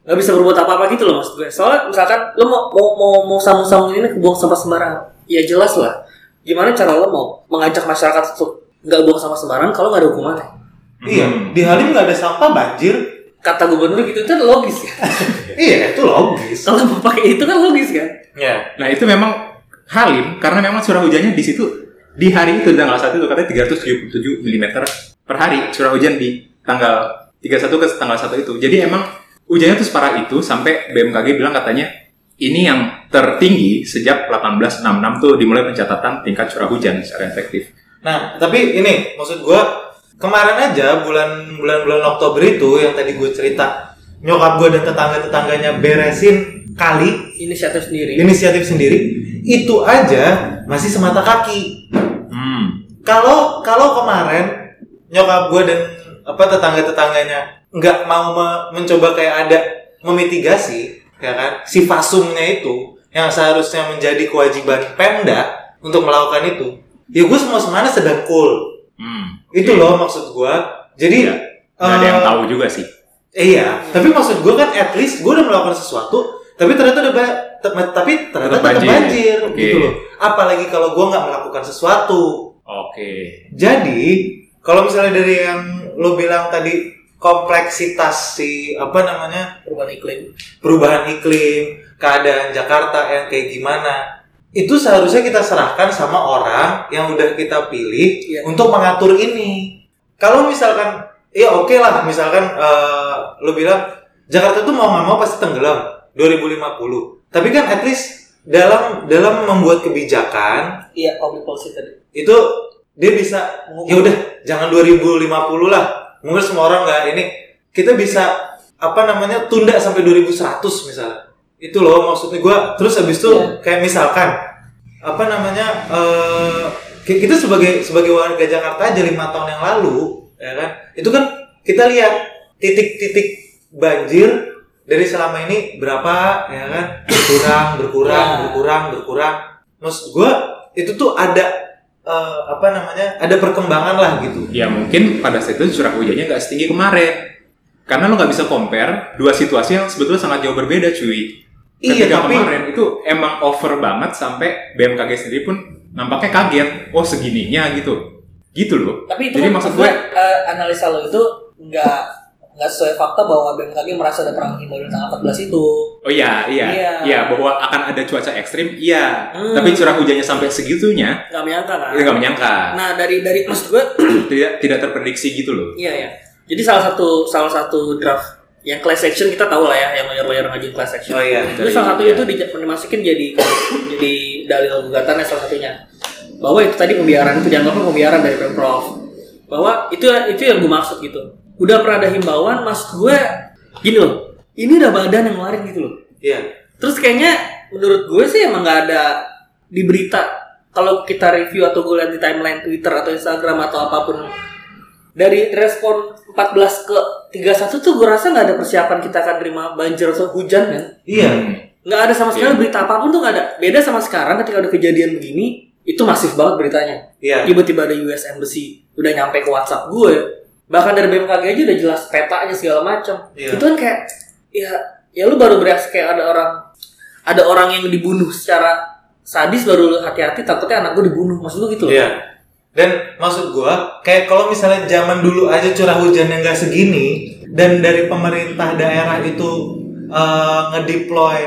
nggak bisa berbuat apa-apa gitu loh maksud gue. Soalnya misalkan lo mau mau mau, mau samu-samu ini buang sampah sembarangan. Ya jelas lah. Gimana cara lo mau mengajak masyarakat untuk nggak buang sampah sembarangan kalau nggak ada hukumannya
Iya,
Hmm.
di Halim nggak ada sampah banjir.
kata gubernur gitu itu logis ya
Iya, itu logis.
kalau mau pakai itu kan logis kan
Iya.
Nah itu memang Halim karena memang curah hujannya di situ di hari itu tanggal satu itu katanya 377 mm per hari curah hujan di tanggal 31 ke tanggal 1 itu. Jadi emang hujannya tuh separah itu sampai BMKG bilang katanya ini yang tertinggi sejak 1866 tuh dimulai pencatatan tingkat curah hujan secara efektif.
Nah, tapi ini maksud gua kemarin aja bulan bulan bulan Oktober itu yang tadi gue cerita nyokap gue dan tetangga tetangganya beresin kali
inisiatif sendiri
inisiatif sendiri itu aja masih semata kaki.
Hmm.
Kalau kalau kemarin nyokap gue dan apa tetangga tetangganya nggak mau me- mencoba kayak ada memitigasi ya kan si fasumnya itu yang seharusnya menjadi kewajiban Pemda untuk melakukan itu ya gue semua semana sedang cool
Hmm.
itu loh maksud gua. Jadi
Iya. Nggak ada yang
eh,
tahu juga sih.
Iya, tapi maksud gua kan at least gua udah melakukan sesuatu, tapi ternyata udah tapi ternyata
Tetap
tetap
banjir.
banjir,
Oke.
gitu loh. Apalagi kalau gua nggak melakukan sesuatu.
Oke.
Jadi kalau misalnya dari yang lo bilang tadi kompleksitas si apa namanya
perubahan iklim
perubahan iklim, keadaan Jakarta yang kayak gimana, itu seharusnya kita serahkan sama orang yang udah kita pilih
Iya.
untuk mengatur ini. Kalau misalkan, ya oke lah, misalkan eh, lo bilang Jakarta tuh mau nggak mau pasti tenggelam 2050. Tapi kan at least dalam dalam membuat kebijakan
iya public policy tadi
itu dia bisa ya udah jangan 2050 lah mungkin semua orang nggak ini kita bisa apa namanya tunda sampai 2100 misalnya itu loh maksudnya gua terus habis itu
Iya.
kayak misalkan apa namanya eh ki- kita sebagai sebagai warga Jakarta aja lima tahun yang lalu ya kan itu kan kita lihat titik-titik banjir dari selama ini berapa ya kan berkurang berkurang
Ya.
berkurang berkurang maksud gua itu tuh ada eh, apa namanya ada perkembangan lah gitu
Ya mungkin pada saat itu curah hujannya nggak setinggi kemarin. Karena lo nggak bisa compare dua situasi yang sebetulnya sangat jauh berbeda cuy.
Iya,
Ketika
tapi-
kemarin itu emang over banget sampai BMKG sendiri pun nampaknya kaget. Oh segininya gitu. Gitu loh.
tapi itu
Jadi
kan
maksud
gue
gue
analisa lo itu nggak nggak sesuai fakta bahwa BMKG merasa ada perang di tanggal 14 itu
Oh iya, iya,
Iya.
iya, bahwa akan ada cuaca ekstrim, iya.
Hmm.
Tapi curah hujannya sampai segitunya,
nggak menyangka kan
nggak menyangka.
nah dari dari maksud gue
Tidak, tidak terprediksi gitu loh.
iya ya jadi salah satu salah satu draft yang class action kita tahu lah ya yang lawyer lawyer ngajuin class action.
Oh iya.
Itu salah satu
Iya.
itu di- dimasukin jadi jadi dalil gugatannya salah satunya. Bahwa itu tadi pembiaran itu dianggapnya pembiaran dari pemprov bahwa itu itu yang gue maksud gitu. Udah pernah ada himbauan maksud gue gini loh ini udah badan yang ngeluarin gitu loh.
Iya.
Terus kayaknya menurut gue sih emang nggak ada di berita. Kalau kita review atau gue lihat di timeline Twitter atau Instagram atau apa pun dari respon 14 ke 31 tuh gue rasa nggak ada persiapan kita akan terima banjir atau hujan kan?
Iya.
Hmm.
nggak ada sama sekali
Iya.
berita apa pun tuh nggak ada. Beda sama sekarang ketika ada kejadian begini itu masif banget beritanya.
Iya.
Tiba-tiba ada US Embassy udah nyampe ke WhatsApp gue bahkan dari BMKG aja udah jelas petanya segala macam.
Iya.
itu kan kayak ya ya lu baru bereaksi kayak ada orang ada orang yang dibunuh secara sadis baru lu hati-hati takutnya anak gue dibunuh. Maksud lu gitu loh.
Iya. Dan maksud gua kayak kalau misalnya zaman dulu aja curah hujannya nggak segini, dan dari pemerintah daerah itu eh, ngedeploy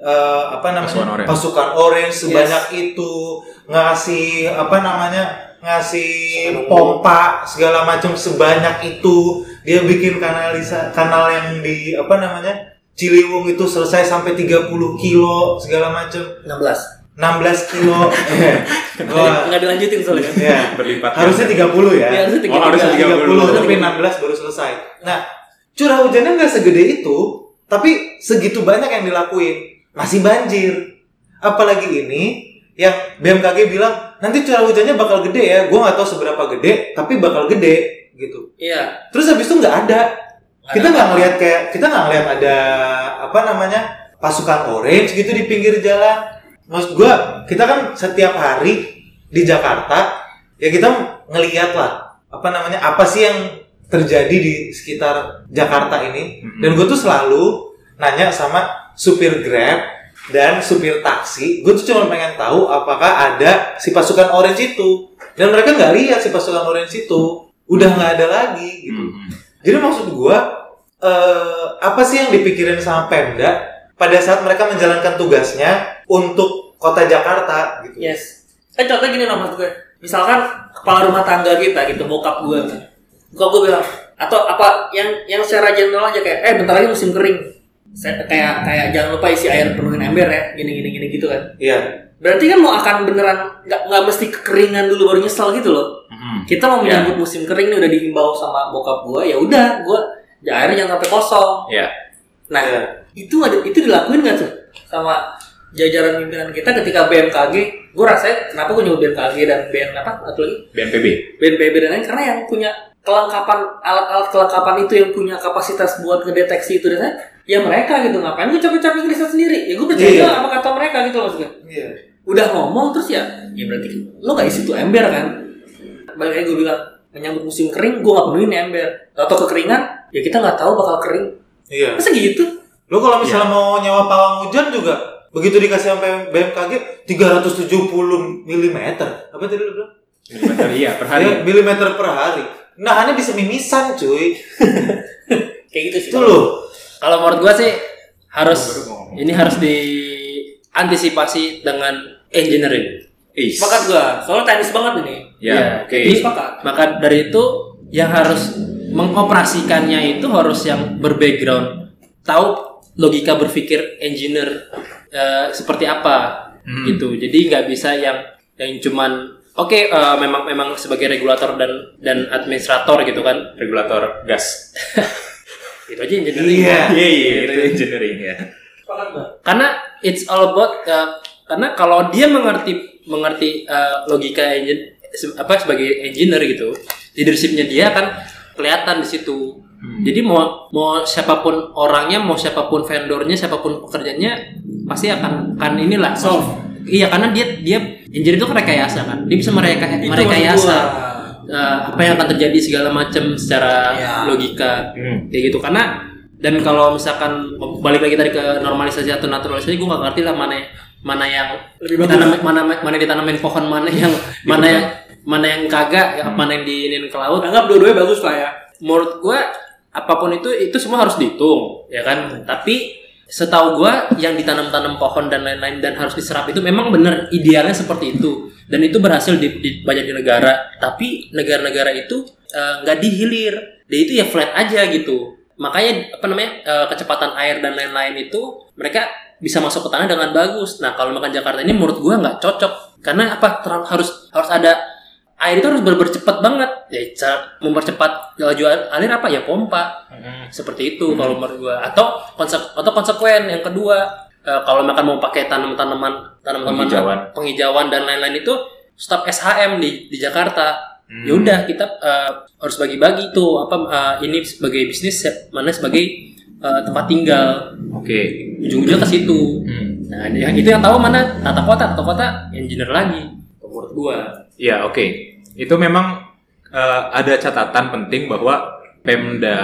eh, apa namanya
Pasukan orange.
pasukan orange sebanyak itu ngasih apa namanya ngasih pompa segala macam sebanyak itu dia bikin kanalisa kanal yang di apa namanya Ciliwung itu selesai sampai 30 kilo segala macam
16.
16 kilo Wah,
Nggak dilanjutin soalnya kan.
ya.
Berlipat
harusnya 30 ya
Iya, harusnya
Oh, harusnya
30,
30.
tapi 16 baru selesai. Nah, curah hujannya nggak segede itu, tapi segitu banyak yang dilakuin. Masih banjir. Apalagi ini yang BMKG bilang nanti curah hujannya bakal gede ya. Gue nggak tahu seberapa gede, tapi bakal gede gitu.
Iya.
Terus habis itu nggak ada.
Nggak
Kita nggak ngelihat kayak kita nggak ngelihat ada apa namanya pasukan orange gitu di pinggir jalan. Maksud gue kita kan setiap hari di Jakarta ya kita ngelihat lah apa namanya apa sih yang terjadi di sekitar Jakarta ini.
Mhm.
Dan gue tuh selalu nanya sama supir Grab dan supir taksi. Gue tuh cuma pengen tahu apakah ada si pasukan orange itu. Dan mereka nggak lihat si pasukan orange itu. Udah nggak ada lagi gitu.
Mhm.
Jadi maksud gua eh, apa sih yang dipikirin sama Pemda pada saat mereka menjalankan tugasnya untuk kota Jakarta gitu.
Yes. Kan contohnya gini loh maksud gue. Misalkan kepala rumah tangga kita gitu, bokap gue. Bokap gue bilang, atau apa yang yang secara general aja kayak, eh bentar lagi musim kering. Saya, kayak kayak jangan lupa isi air penuhin ember ya, gini gini gini gitu kan.
Iya.
Berarti kan mau akan beneran nggak nggak mesti kekeringan dulu baru nyesel gitu loh.
Mhm.
Kita mau menyambut musim kering nih udah dihimbau sama bokap gue, ya udah gue ya airnya jangan sampai kosong.
Ya.
Nah,
Iya.
itu ada itu dilakuin nggak tuh sama jajaran pimpinan kita ketika BMKG? Gue rasanya kenapa gue nyebut BMKG dan BN apa atau lagi
BNPB.
BNPB dan lain karena yang punya kelengkapan alat-alat kelengkapan itu yang punya kapasitas buat ngedeteksi itu dan ya mereka gitu ngapain gue capek-capek riset sendiri ya gue percaya
Iya.
sama kata mereka gitu maksudnya
Iya.
udah ngomong terus ya ya berarti lo gak isi tuh ember kan balik lagi gue bilang menyambut musim kering gue gak penuhin ember atau kekeringan ya kita nggak tahu bakal kering
Iya.
masa gitu
Lo kalau misalnya mau nyawa pawang hujan juga begitu dikasih sampai BMKG 370 mm. Apa tadi lu bilang?
Milimeter iya per
Hari.
hari.
milimeter per hari. Nah, ini bisa mimisan, cuy.
kayak gitu sih
Itu loh.
Kalau menurut gua sih harus ini harus diantisipasi dengan engineering.
Is.
sepakat gue soalnya teknis banget ini
Ya,
Iya,
oke.
sepakat
Maka dari itu yang harus mengoperasikannya itu harus yang berbackground, tahu logika berpikir engineer eh, seperti apa
Hmm.
gitu. Jadi nggak bisa yang yang cuman oke eh, memang memang sebagai regulator dan dan administrator gitu kan.
Regulator gas.
Itu aja engineering.
Iya.
Iya, iya, itu engineering ya.
Karena it's all about eh, karena kalau dia mengerti mengerti eh, logika engine se- apa sebagai engineer gitu, leadershipnya dia akan kelihatan di situ.
Hmm.
Jadi mau mau siapa pun orangnya, mau siapa pun vendornya, siapa pun pekerjaannya pasti akan akan inilah
Solve.
Iya karena dia dia engineer itu kan rekayasa kan, dia bisa mereka merekayasa eh, apa yang akan terjadi segala macam secara
Iya.
logika
Hmm.
kayak gitu karena dan kalau misalkan balik lagi tadi ke normalisasi atau naturalisasi gue nggak ngerti lah mana mana yang
Lebih bagus.
ditanam mana mana ditanamin pohon mana yang mana yang mana yang kagak mana yang diinin ke laut.
Anggap dua-duanya bagus lah ya.
Menurut gue apa pun itu itu semua harus dihitung ya kan? Tapi setahu gue yang ditanam-tanam pohon dan lain-lain dan harus diserap itu memang benar idealnya seperti itu. Dan itu berhasil di, di banyak di negara. Tapi negara-negara itu eh, nggak dihilir. Dia itu ya flat aja gitu. Makanya apa namanya eh, kecepatan air dan lain-lain itu mereka bisa masuk ke tanah dengan bagus. Nah kalau makan Jakarta ini menurut gue nggak cocok. Karena apa? Terlalu harus harus ada air itu harus benar cepat banget. Ya cara mempercepat laju alir apa? Ya pompa. Seperti itu kalau menurut gua. Atau konsek atau konsekuen yang kedua eh, kalau makan mau pakai tanam-tanaman tanaman
Penghijauan.
penghijauan dan lain-lain itu stop SHM di di Jakarta.
Hmm.
ya udah kita eh, harus bagi-bagi tuh apa eh, ini sebagai bisnis mana sebagai eh, tempat tinggal.
Oke.
ujung-ujungnya ke situ.
Hmm.
nah yang itu yang tahu mana? Tata kota tata kota engineer lagi. Menurut gua.
Ya, oke. Itu memang eh, ada catatan penting bahwa Pemda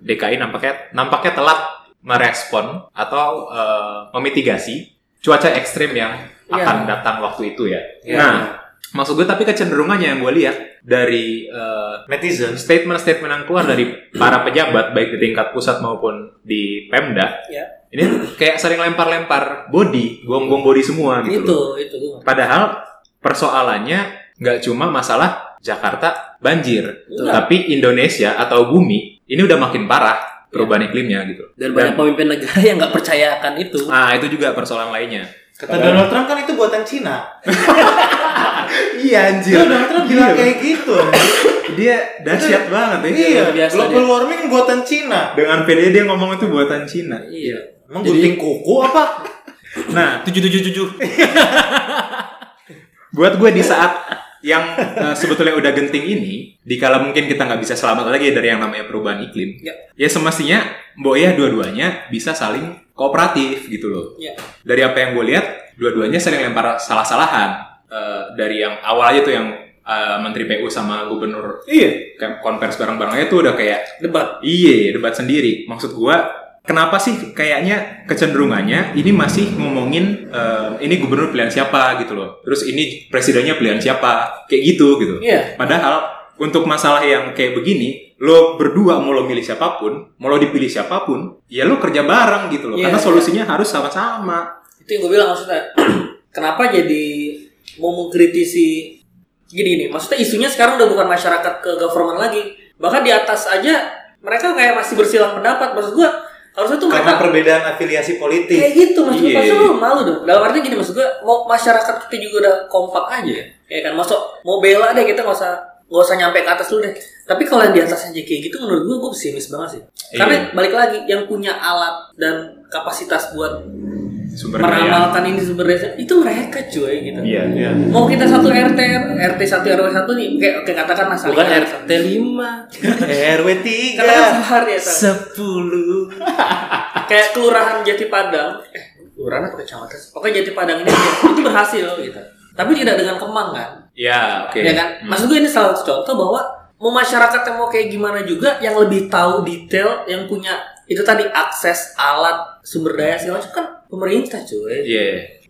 DKI nampaknya nampaknya telat merespon atau eh, memitigasi cuaca ekstrim yang
Iya.
akan datang waktu itu ya.
Iya.
Nah, maksud gue tapi kecenderungannya yang gue lihat dari eh,
Netizen.
statement-statement yang keluar dari para pejabat baik di tingkat pusat maupun di Pemda
Ya.
ini kayak sering lempar-lempar body, buang-buang body semua gitu.
Itu,
loh.
itu.
Padahal persoalannya nggak cuma masalah Jakarta banjir,
Enggak.
tapi Indonesia atau bumi ini udah makin parah perubahan iklimnya gitu.
Dan banyak pemimpin negara yang nggak percaya akan itu.
Nah itu juga persoalan lainnya.
Kata Donald Trump kan itu buatan Cina.
Iya
Iya, Donald Trump bilang kayak gitu.
Dia dahsyat banget ya.
Iya,
biasa
global warming buatan Cina.
Dengan PD dia ngomong itu buatan Cina.
Iya.
Emang
Jadi-
gunting kuku apa?
Nah,
Tujuh tujuh tujuh.
buat gue di saat yang eh, sebetulnya udah genting ini, dikala mungkin kita nggak bisa selamat lagi dari yang namanya perubahan iklim,
Ya.
ya semestinya Mbok ya dua-duanya bisa saling kooperatif gitu loh.
Ya.
Dari apa yang gue lihat, dua-duanya sering lempar salah-salahan. Eh, dari yang awal aja tuh yang eh, Menteri PU sama Gubernur
Iya.
kayak konvers bareng-barengnya tuh udah kayak
Debat.
Iya, debat sendiri. Maksud gua, kenapa sih kayaknya kecenderungannya ini masih ngomongin eh, ini gubernur pilihan siapa gitu loh. Terus ini presidennya pilihan siapa, kayak gitu gitu.
Iya.
Padahal untuk masalah yang kayak begini, lo berdua mau lo milih siapa pun, mau lo dipilih siapa pun, ya lo kerja bareng gitu loh.
Iya,
Karena
iya.
solusinya harus sama-sama.
Itu yang gue bilang maksudnya. kenapa jadi mau mengkritisi gini nih? Maksudnya isunya sekarang udah bukan masyarakat ke government lagi. Bahkan di atas aja mereka kayak masih bersilang pendapat. Maksud gue harusnya tuh
Karena
mereka
perbedaan afiliasi politik.
kayak gitu maksud gue pasti lu malu dong. Dalam arti gini maksud gue mau masyarakat kita juga udah kompak aja. Ya kan masuk mau bela deh kita nggak usah nggak usah nyampe ke atas dulu deh. Tapi kalau yang di atas aja kayak gitu menurut gue gue pesimis banget sih. Karena
Iya.
balik lagi yang punya alat dan kapasitas buat
Sumber daya.
meramalkan ini sumber daya itu mereka cuy gitu
Iya.
Iya.
mau kita satu RT RT satu RW satu nih kayak oke katakan masalah
Bukan RT 5
RW
karena
3
sehari ya.
10
kayak kelurahan Jati Padang eh kelurahan apa kecamatan pokoknya Jati Padang ini itu berhasil gitu tapi tidak dengan Kemang kan
Ya, oke.
ya kan
Hmm.
maksud gue ini salah satu contoh bahwa mau masyarakat yang mau kayak gimana juga yang lebih tahu detail yang punya itu tadi akses alat sumber daya segala macam kan pemerintah cuy
Iya.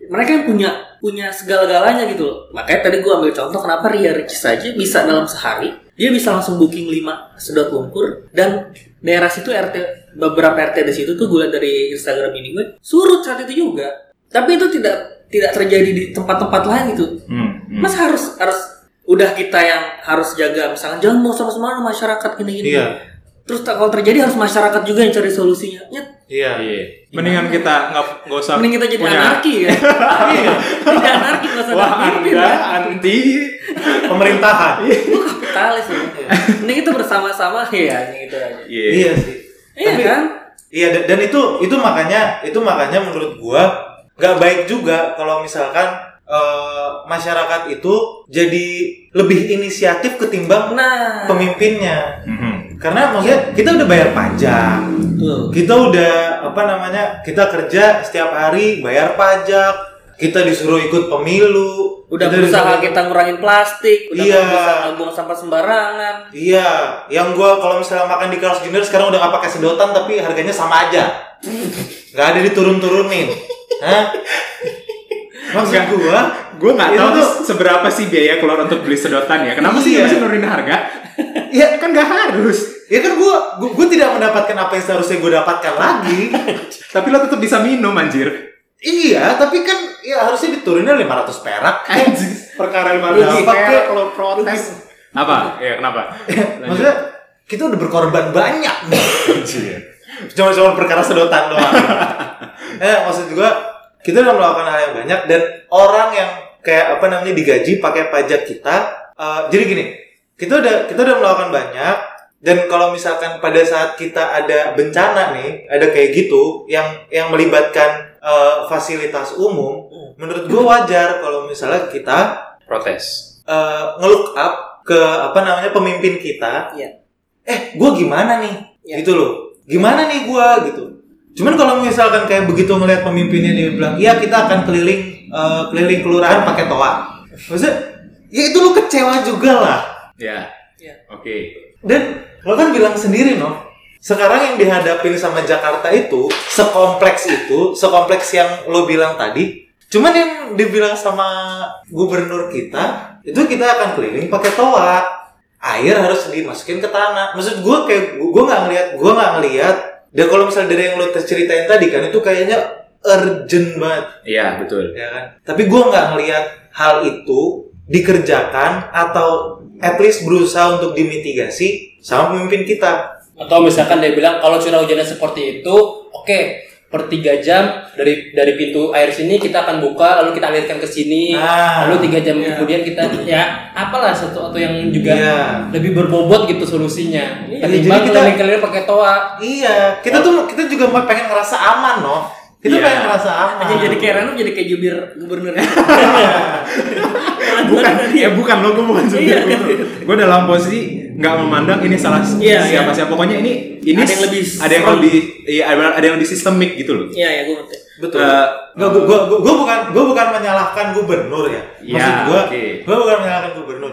mereka yang punya punya segala-galanya gitu loh makanya tadi gue ambil contoh kenapa Ria Ricis saja bisa dalam sehari dia bisa langsung booking 5 sedot lumpur dan daerah situ RT beberapa RT di situ tuh gue liat dari Instagram ini gue surut saat itu juga tapi itu tidak tidak terjadi di tempat-tempat lain gitu
Hmm, hmm.
Mas harus harus udah kita yang harus jaga misalnya jangan mau sama sama masyarakat gini-gini.
Iya.
Terus kalau terjadi harus masyarakat juga yang cari solusinya. Nyet,
Iya.
Iya. Mendingan kita nggak nggak usah
mending kita jadi
punya-
anarki ya. Iya. Jadi anarki nggak usah
Wah, anda
kan.
anti.
Pemerintahan.
Lu kapitalis ya. Mending kita bersama-sama ya gitu aja.
Iya.
Iya sih.
Iya
Tapi-
kan?
Iya dan, dan itu itu makanya itu makanya menurut gua nggak baik juga kalau misalkan eh, masyarakat itu jadi lebih inisiatif ketimbang
Nah,
pemimpinnya.
Mhm.
Karena maksudnya kita udah bayar pajak,
tuh.
kita udah apa namanya kita kerja setiap hari bayar pajak, kita disuruh ikut pemilu,
Udah
kita
berusaha
disuruh-
kita ngurangin plastik, udah
Iya.
bisa nggak buang sampah sembarangan.
Iya, yang gua kalau misalnya makan di Carl's Junior sekarang udah nggak pakai sedotan tapi harganya sama aja. Nggak ada diturun-turunin. Hah? Maksud
Enggak.
gua,
Gue nggak tahu
tuh-
seberapa sih biaya keluar untuk beli sedotan ya. Kenapa sih
Iya.
dia masih nurunin harga?
Ya
kan nggak harus.
ya kan gua, gua gua tidak mendapatkan apa yang seharusnya gua dapatkan lagi.
Tapi lo tetap bisa minum anjir.
iya, tapi kan ya harusnya diturunin 500 perak.
Anjir, perkara lima
Rugi.
ratus
Pakai-
perak kalau protes. Apa? Ya kenapa?
Maksudnya kita udah berkorban banyak nih.
Anjir.
cuma cuma perkara sedotan doang. eh maksud gua kita udah melakukan hal yang banyak dan orang yang kayak apa namanya digaji pakai pajak kita. eh, jadi gini, kita udah kita udah melakukan banyak dan kalau misalkan pada saat kita ada bencana nih, ada kayak gitu yang yang melibatkan eh, fasilitas umum, menurut gua wajar kalau misalnya kita
Protes.
eh, nge-look up ke apa namanya pemimpin kita.
Iya.
Eh, gua gimana nih?
Iya.
Gitu loh. Gimana nih gua gitu. Cuman kalau misalkan kayak begitu ngelihat pemimpinnya dia bilang, "Iya, kita akan keliling eh, keliling kelurahan pakai toa." Maksudnya, ya itu lu kecewa juga lah.
Ya.
Iya.
Oke.
Dan lo kan bilang sendiri, no. Sekarang yang dihadapin sama Jakarta itu sekompleks itu, sekompleks yang lo bilang tadi, Cuman yang dibilang sama gubernur kita, itu kita akan keliling pakai toa. Air harus dimasukin ke tanah. Maksud gue kayak gue nggak ngelihat, gue nggak ngelihat. Dan kalau misalnya dari yang lo ceritain tadi kan itu kayaknya urgent banget,
Iya, betul.
ya kan? Tapi gue nggak ngelihat hal itu dikerjakan atau at least berusaha untuk dimitigasi sama pemimpin kita.
Atau misalkan dia bilang kalau curah hujannya seperti itu, oke per tiga jam dari dari pintu air sini kita akan buka lalu kita alirkan ke sini
Ah,
lalu tiga jam
iya.
kemudian kita ya apalah satu atau yang juga
Iya.
lebih berbobot gitu solusinya
Iya,
ketimbang
jadi kita-
keliling-keliling pakai toa
Iya, kita tuh kita juga mau pengen ngerasa aman, no. Kita
Iya.
pengen ngerasa aman.
Aja jadi kayak Rano jadi kayak jubir gubernur.
bukan eh bukan lo gue bukan
Iya.
supir gue dalam posisi nggak memandang ini salah
Iya,
siapa
iya.
siapa pokoknya ini ini
Ada yang lebih
ada yang lebih iya ada, ada yang lebih sistemik gitu loh
Iya ya gue ngerti.
Betul.
Eh,
Gua, gua, gua, gua, gua bukan gua bukan menyalahkan gubernur ya.
Iya,
Maksud gua,
oke.
gua bukan menyalahkan gubernur.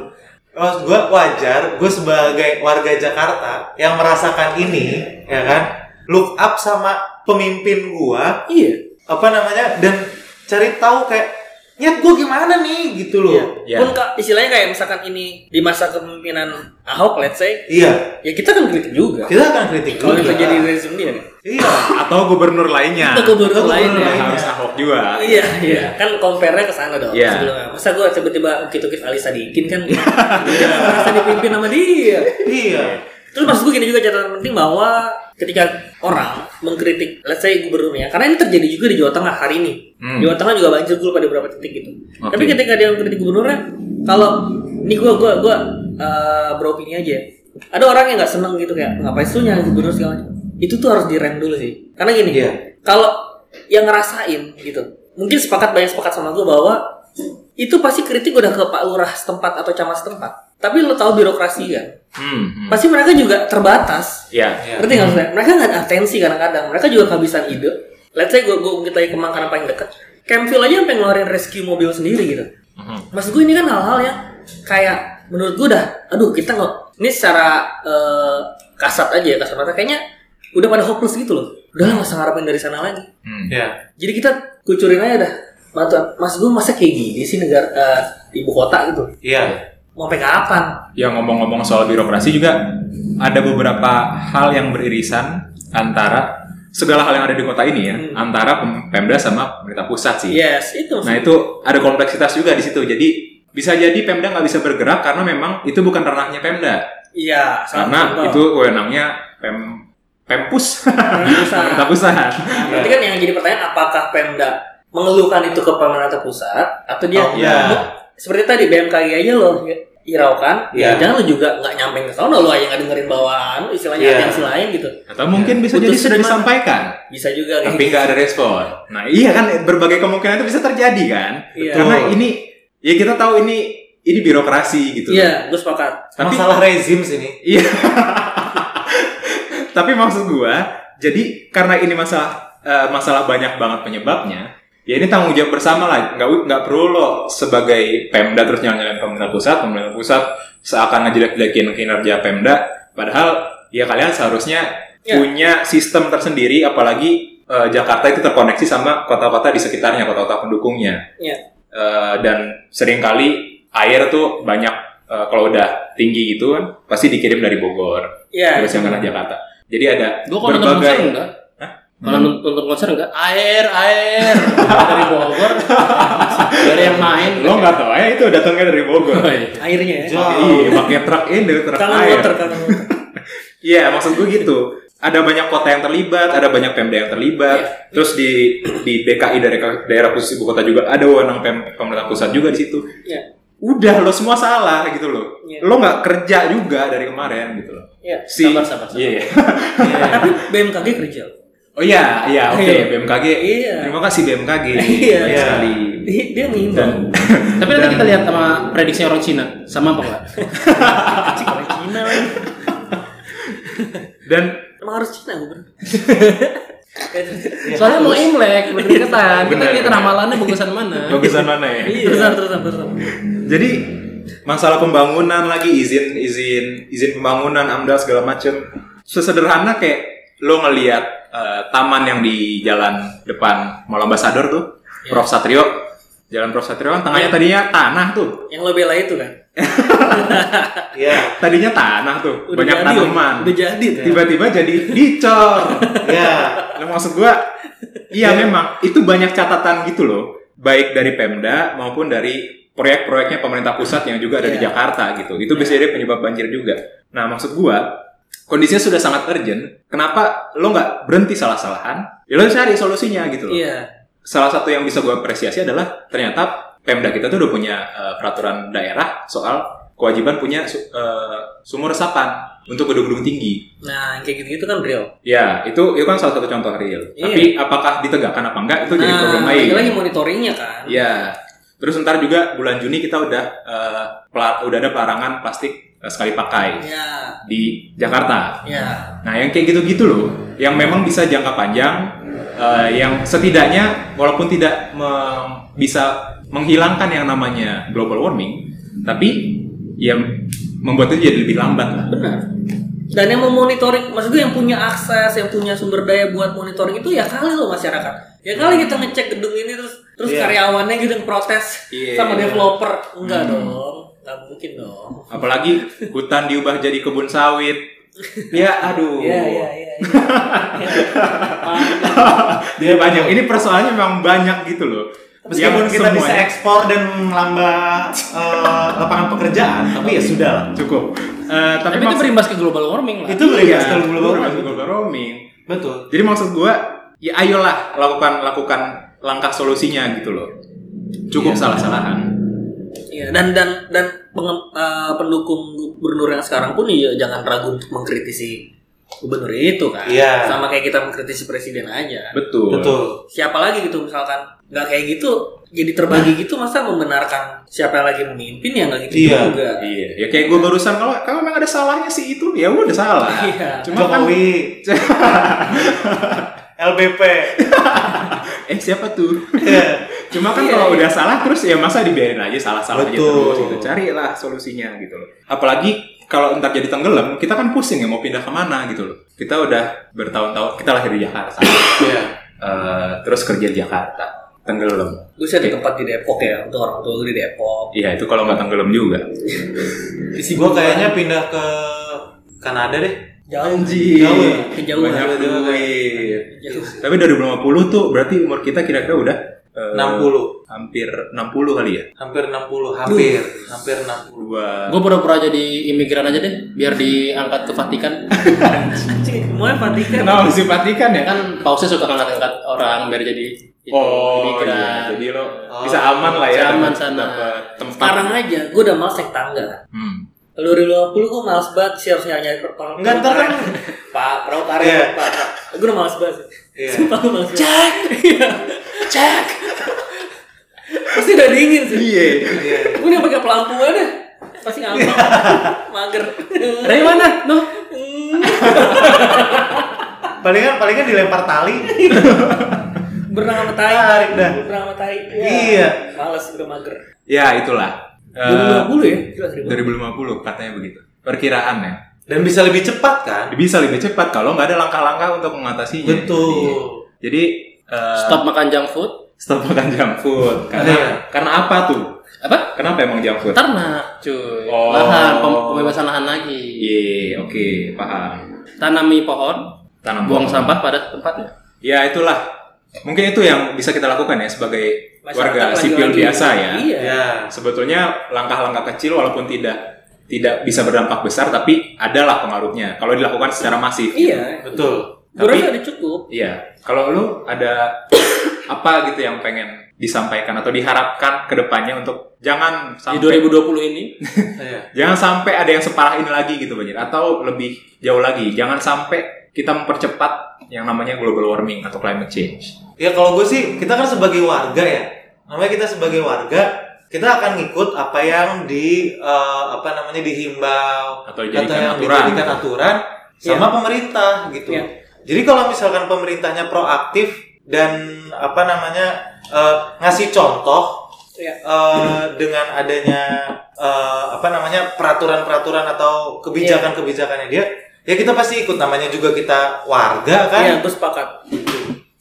Maksud gua wajar, gua sebagai warga Jakarta yang merasakan ini, ya kan, look up sama pemimpin gua,
Iya.
apa namanya, dan cari tahu kayak niat gua gimana nih gitu loh.
Iya.
Iya.
Pun kak, istilahnya kayak misalkan ini di masa kepemimpinan Ahok, let's say,
Iya,
ya kita kan kritik juga.
kita akan kritik
Kalau
juga.
itu jadi rezim dia.
Iya.
atau gubernur lainnya
Atau gubernur
Atau
lain
gubernur
ya.
lain.
harus ahok juga
Iya, iya. Kan compare-nya ke sana dong
Iya.
sebelumnya. Masa gue tiba-tiba ukit-ukit Ali Sadikin kan Iya, merasa dipimpin sama dia.
Iya.
Terus maksud gue gini juga catatan penting bahwa ketika orang mengkritik, let's say gubernurnya, karena ini terjadi juga di Jawa Tengah hari ini.
Hmm.
Jawa Tengah juga banjir dulu pada beberapa titik gitu.
Oke.
Tapi ketika dia mengkritik gubernurnya, kalau ini gue gue gue uh, beropini aja. Ada orang yang nggak seneng gitu kayak ngapain sih nyari gubernur segala macam. Itu tuh harus direm dulu sih. Karena gini,
Iya.
kalau yang ngerasain gitu, mungkin sepakat banyak sepakat sama gue bahwa itu pasti kritik udah ke Pak Lurah setempat atau camat setempat. Tapi lo tahu birokrasi kan?
hmm, hmm.
pasti mereka juga terbatas.
ya
Iya.
Ngerti nggak maksudnya? Mereka nggak ada atensi kadang-kadang. Mereka juga kehabisan ide. Let's say gue gue kita ke Manggarai paling dekat. Campville aja sampai ngeluarin rescue mobil sendiri gitu.
Mhm.
Maksud gue ini kan hal-hal yang kayak menurut gue udah, aduh kita nggak ini secara eh, kasat aja ya kasat mata kayaknya udah pada hopeless gitu loh. Udah lah nggak usah ngarepin dari sana lagi.
Hmm.
Iya.
Jadi kita kucurin aja dah. Mas, mas gue masa kayak gini sih negara eh, ibu kota gitu.
Iya.
Mau sampai kapan?
yang ngomong-ngomong soal birokrasi juga ada beberapa hal yang beririsan antara segala hal yang ada di kota ini ya
Hmm.
antara Pem- Pemda sama pemerintah pusat sih.
Yes, itu
Nah itu ada kompleksitas juga di situ. Jadi bisa jadi Pemda nggak bisa bergerak karena memang itu bukan ranahnya Pemda.
Iya,
Karena
simpel.
itu wewenangnya Pem Pempus pemerintah pusat.
Berarti kan yang jadi pertanyaan apakah Pemda mengeluhkan itu ke pemerintah pusat atau dia
Oh, iya.
Seperti tadi BMKG aja loh ya, hiraukan, ya
Iya.
jangan lo juga nggak nyampe ke sana lo aja nggak dengerin bawahan istilahnya
Iya.
atensi lain gitu.
Atau mungkin bisa jadi
Putus
sudah
di mana?
disampaikan,
Bisa juga
tapi nggak ada respon. Nah iya kan berbagai kemungkinan itu bisa terjadi kan.
Iya.
Karena ini ya kita tahu ini ini birokrasi gitu.
Iya, gue sepakat.
Tapi
Masalah rezim sini.
Iya. Tapi maksud gua, jadi karena ini masalah eh, masalah banyak banget penyebabnya, ya ini tanggung jawab bersama lah. Nggak nggak perlu lo sebagai Pemda terus nyalain pemerintah pusat, pemerintah pusat seakan ngejelek-jelekin kinerja Pemda, padahal ya kalian seharusnya
Ya.
punya sistem tersendiri, apalagi eh, Jakarta itu terkoneksi sama kota-kota di sekitarnya, kota-kota pendukungnya.
Iya.
Eh, dan sering kali air tuh banyak eh, kalau udah tinggi gitu kan pasti dikirim dari Bogor
Iya.
terus yang kena Jakarta jadi ada
konser
berbagai
Kalau nonton konser enggak? Air, air. dari Bogor. dari yang main.
lo nggak tahu ya itu datangnya dari Bogor
Oh, iya.
Airnya ya.
Jauh.
iya pakai truk ini truk
Kangen
air
water, kangen water.
iya maksud gue gitu ada banyak kota yang terlibat ada banyak pemda yang terlibat
Iya.
terus di di DKI dari daerah khusus ibu kota juga ada wewenang pem- pemerintah pusat juga di situ
Iya.
udah lo semua salah gitu loh
Iya.
lo nggak kerja juga dari kemarin gitu loh
Iya.
si
Sabar, sabar, sabar.
iya iya.
Tapi BMKG kerja.
Oh iya, iya, oke
Iya.
BMKG.
Iya.
Terima kasih BMKG.
Iya.
Baik
Iya.
sekali.
Dia.
Dan
Tapi nanti kita lihat sama prediksi orang Cina. Sama apa enggak?
Orang Cina lagi.
dan
Emang harus Cina gue bener.
Soalnya mau Imlek, berdekatan. Kita lihat ramalannya bagusan mana.
bagusan mana ya?
Iya.
Terusan, terusan, terusan.
Jadi masalah pembangunan lagi izin izin izin pembangunan AMDAL segala macem sesederhana kayak lo ngelihat eh, taman yang di jalan depan Mall Ambassador tuh
Iya.
Prof Satrio Jalan Prof Satrio kan tengahnya tadinya tanah tuh.
Yang lo bela itu kan?
Iya.
Tadinya tanah tuh, banyak
jadi,
tanaman.
Udah jadi.
Tiba-tiba jadi dicor.
Iya.
Nah, maksud gua iya memang itu banyak catatan gitu loh, baik dari Pemda maupun dari proyek-proyeknya pemerintah pusat yang juga ada di
Iya.
Jakarta gitu. Itu bisa jadi penyebab banjir juga. Nah, maksud gua kondisinya sudah sangat urgent. Kenapa lo nggak berhenti salah-salahan? Ya lo cari solusinya gitu loh.
Iya.
Salah satu yang bisa gua apresiasi adalah ternyata Pemda kita tuh udah punya eh, peraturan daerah soal kewajiban punya su- eh, sumur resapan untuk gedung-gedung tinggi.
Nah, yang kayak gitu-gitu kan real.
Ya, itu itu kan salah satu contoh real.
Iya.
Tapi apakah ditegakkan apa enggak itu jadi
nah,
problem lain.
lagi lagi monitoringnya kan.
Iya. Terus ntar juga bulan Juni kita udah pela- udah ada pelarangan plastik sekali pakai
Iya.
di Jakarta.
Iya.
Nah, yang kayak gitu-gitu loh, yang memang bisa jangka panjang, eh, yang setidaknya walaupun tidak me- bisa menghilangkan yang namanya global warming, tapi ya membuat itu jadi lebih lambat lah.
Benar. Dan yang memonitoring, maksud gue yang punya akses, yang punya sumber daya buat monitoring itu ya kali loh masyarakat. Ya kali kita ngecek gedung ini terus terus
Iya.
karyawannya gitu yang protes
Iya.
sama developer. Enggak
Hmm.
dong. Enggak mungkin dong.
Apalagi hutan diubah jadi kebun sawit. Ya, aduh.
Iya, iya, iya. iya.
Jadi banyak. Ini persoalannya memang banyak gitu loh.
Meskipun kita bisa
semuanya
ekspor dan menambah eh, lapangan pekerjaan, tapi ya sudah lah.
cukup. Eh, tapi
Tapi itu berimbas ke global warming lah.
Itu berimbas ke
Iya,
global
itu berimbas
warming.
ke global warming.
Betul.
Jadi maksud gua, ya ayolah lakukan lakukan langkah solusinya gitu loh. Cukup
Iya.
salah-salahan.
Iya, dan dan dan penge- eh, pendukung gubernur yang sekarang pun ya jangan ragu untuk mengkritisi gubernur itu kan.
Iya.
Sama kayak kita mengkritisi presiden aja.
Betul.
Betul.
Siapa lagi gitu misalkan nggak kayak gitu jadi terbagi gitu masa membenarkan siapa yang lagi memimpin ya nggak gitu
Iya.
juga.
Iya, ya kayak gue barusan kalau kalau memang ada salahnya sih itu, ya udah salah.
Iya.
Cuma kan
Jokowi. LBP.
Eh siapa tuh?
Iya.
Cuma kan
Iya,
kalau
iya.
udah salah terus ya masa dibiarin aja salah-salah aja
Betul.
terus gitu. Carilah solusinya gitu loh. Apalagi kalau ntar jadi tenggelam, kita kan pusing ya mau pindah ke mana gitu loh. Kita udah bertahun-tahun, kita lahir di Jakarta.
Iya.
Eh, terus kerja di Jakarta. Tenggelam.
Gue sih ada tempat di Depok ya untuk orang tua gue di Depok.
Iya, itu kalau nggak tenggelam juga.
Gue kayaknya pindah ke Kanada deh.
Jauh.
Jauh ya?
Kejauhan.
Banyak duit.
Jauh.
Tapi 2050 tuh berarti umur kita kira-kira udah eh,
60.
Hampir 60 kali ya.
Hampir 60, hampir. Hampir 60.
Dua
Gue pura-pura jadi imigran aja deh, biar diangkat ke Vatikan.
Anjing, semuanya Vatikan.
Kenapa mesti Vatikan ya?
kan pausnya suka ngangkat-ngangkat orang biar jadi itu,
Oh,
imigran.
iya. jadi lo
Oh.
bisa aman lah ya.
Bisa aman sana.
tempat.
Sekarang aja gue udah males naik tangga.
Hmm.
Kalau 2050 gue males banget sih harus nyari perahu
Enggak, ntar kan-
Pak, perahu karet
Iya.
Pak, Pak. Gue udah males banget sih.
Iya.
Sumpah gue males banget. Cek! Cek! Pasti udah dingin sih.
Iya.
Iya.
Gue nih pakai pelampu aja. Pasti ngambek. Mager.
Dari mana? Noh,
Palingan palingan dilempar tali.
Berenang sama tai.
Tarik dah.
Berenang sama tai.
Iya.
Males udah mager.
Ya, itulah. Eh,
2050 ya? Gila, seribu.
2050 katanya begitu. Perkiraan ya.
Dan bisa lebih cepat kan?
Bisa lebih cepat kalau nggak ada langkah-langkah untuk mengatasinya.
Betul.
Iya. Jadi eh,
stop makan junk food.
stop makan junk food. Karena
Iya.
karena apa tuh?
Apa?
Kenapa emang junk food?
Ternak, cuy.
Oh.
Lahan, pem- pembebasan lahan lagi.
Iya, oke, paham.
Tanami pohon,
Tanam
buang
pohon.
sampah pada tempatnya.
Ya itulah. Mungkin itu yang bisa kita lakukan ya sebagai
Masyarakat
warga
lagi-
sipil
lagi-
biasa ya.
Iya.
Ya.
Sebetulnya langkah-langkah kecil walaupun tidak tidak bisa berdampak besar tapi adalah pengaruhnya kalau dilakukan secara masif.
Iya.
Betul.
Gue
Tapi-
rasa udah cukup.
Iya. Kalau lu ada apa gitu yang pengen disampaikan atau diharapkan ke depannya untuk jangan
Di
sampai
2020 ini,
Iya.
jangan sampai ada yang separah ini lagi gitu banjir atau lebih jauh lagi jangan sampai kita mempercepat yang namanya global warming atau climate change.
Ya kalau gue sih kita kan sebagai warga ya. Namanya kita sebagai warga kita akan ngikut apa yang di eh, apa namanya dihimbau
Atau dijadikan
yang
aturan.
dijadikan aturan sama pemerintah gitu.
Iya.
Jadi kalau misalkan pemerintahnya proaktif dan apa namanya eh, ngasih contoh
Iya.
eh, dengan adanya eh, apa namanya peraturan-peraturan atau kebijakan-kebijakannya dia, ya kita pasti ikut. Namanya juga kita warga kan.
Iya, gue sepakat.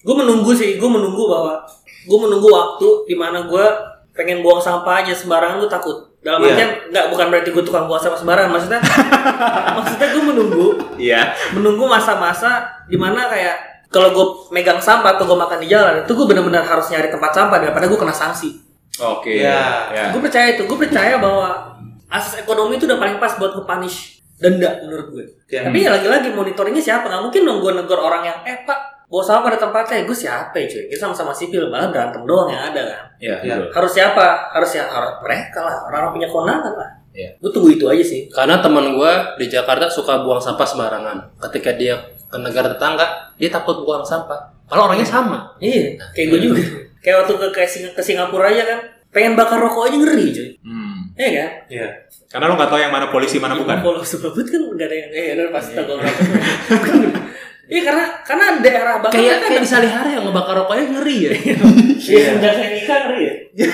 Gue menunggu sih, gue menunggu bahwa gue menunggu waktu di mana gue pengen buang sampah aja sembarangan gue takut. Dalam
Iya.
artian nggak bukan berarti gue tukang buang sampah sembarangan. Maksudnya maksudnya gue menunggu
Iya.
menunggu masa-masa di mana kayak kalau gue megang sampah atau gue makan di jalan itu gue benar-benar harus nyari tempat sampah daripada gue kena sanksi.
Oke.
Iya.
Ya.
Gue percaya itu, gue percaya bahwa asas ekonomi itu udah paling pas buat nge-punish denda menurut gue.
Iya.
Tapi ya lagi-lagi monitornya siapa? Nggak mungkin dong gue negor orang yang eh pak bawa sampah pada tempatnya. Gue siapa ya cuy? Kita sama-sama sipil malah berantem doang yang ada kan.
Iya.
Iya.
betul.
Harus siapa? Harus ya harus mereka lah. Orang-orang punya kewenangan lah.
Iya.
Gue tunggu itu aja sih.
Karena teman gua di Jakarta suka buang sampah sembarangan. Ketika dia ke negara tetangga, dia takut buang sampah. Kalau orangnya sama.
Iya, kayak gue juga. Kayak waktu ke, ke, Sing- ke Singapura aja kan, pengen bakar rokok aja ngeri cuy.
Hmm.
Iya kan?
Iya.
Karena lo nggak tahu yang mana polisi mana bukan.
Kalau sebabut kan nggak ada yang eh udah pasti tahu kalau Iya karena karena daerah bakar
Kayak
kan
kayak di Salihara yang ngebakar rokoknya ngeri ya.
Iya, sejak saya nikah ngeri ya.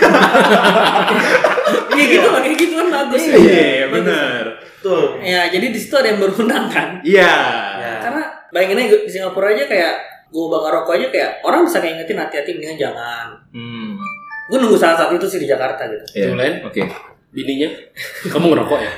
Iya gitu lah, kayak gitu kan bagus.
Iya, benar.
Betul.
Ya, jadi di situ ada yang berwenang kan.
Iya.
Ya.
Karena bayangin aja di Singapura aja kayak gue bakar rokok aja kayak orang bisa ngingetin hati-hati mendingan jangan.
Hmm.
Gue nunggu saat saat itu sih di Jakarta gitu.
Iya.
Tulen.
Oke.
Bininya, kamu ngerokok ya?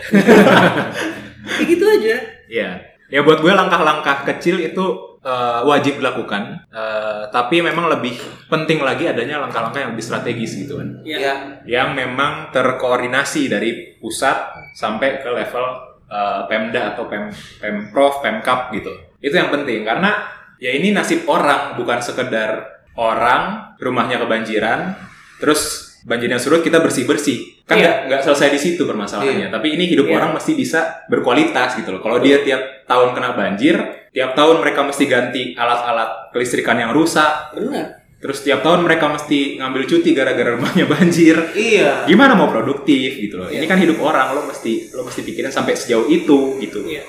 Kayak gitu aja.
Iya. Ya buat gue langkah-langkah kecil itu eh, wajib dilakukan. Eh, tapi memang lebih penting lagi adanya langkah-langkah yang lebih strategis gitu kan.
Iya.
Iya.
Yang memang terkoordinasi dari pusat sampai ke level eh, Pemda atau Pem Pemprov, Pemkap gitu. Itu yang penting karena ya ini nasib orang bukan sekedar orang rumahnya kebanjiran terus banjirnya surut kita bersih-bersih. Kan
Iya.
nggak nggak selesai di situ permasalahannya. Tapi ini hidup
Iya.
orang mesti bisa berkualitas gitu loh. Kalau dia tiap tahun kena banjir, tiap tahun mereka mesti ganti alat-alat kelistrikan yang rusak,
Benar.
terus tiap tahun mereka mesti ngambil cuti gara-gara rumahnya banjir.
Iya.
Gimana mau produktif gitu loh. Ini kan hidup orang, lo mesti lo mesti pikirin sampai sejauh itu gitu.
Iya.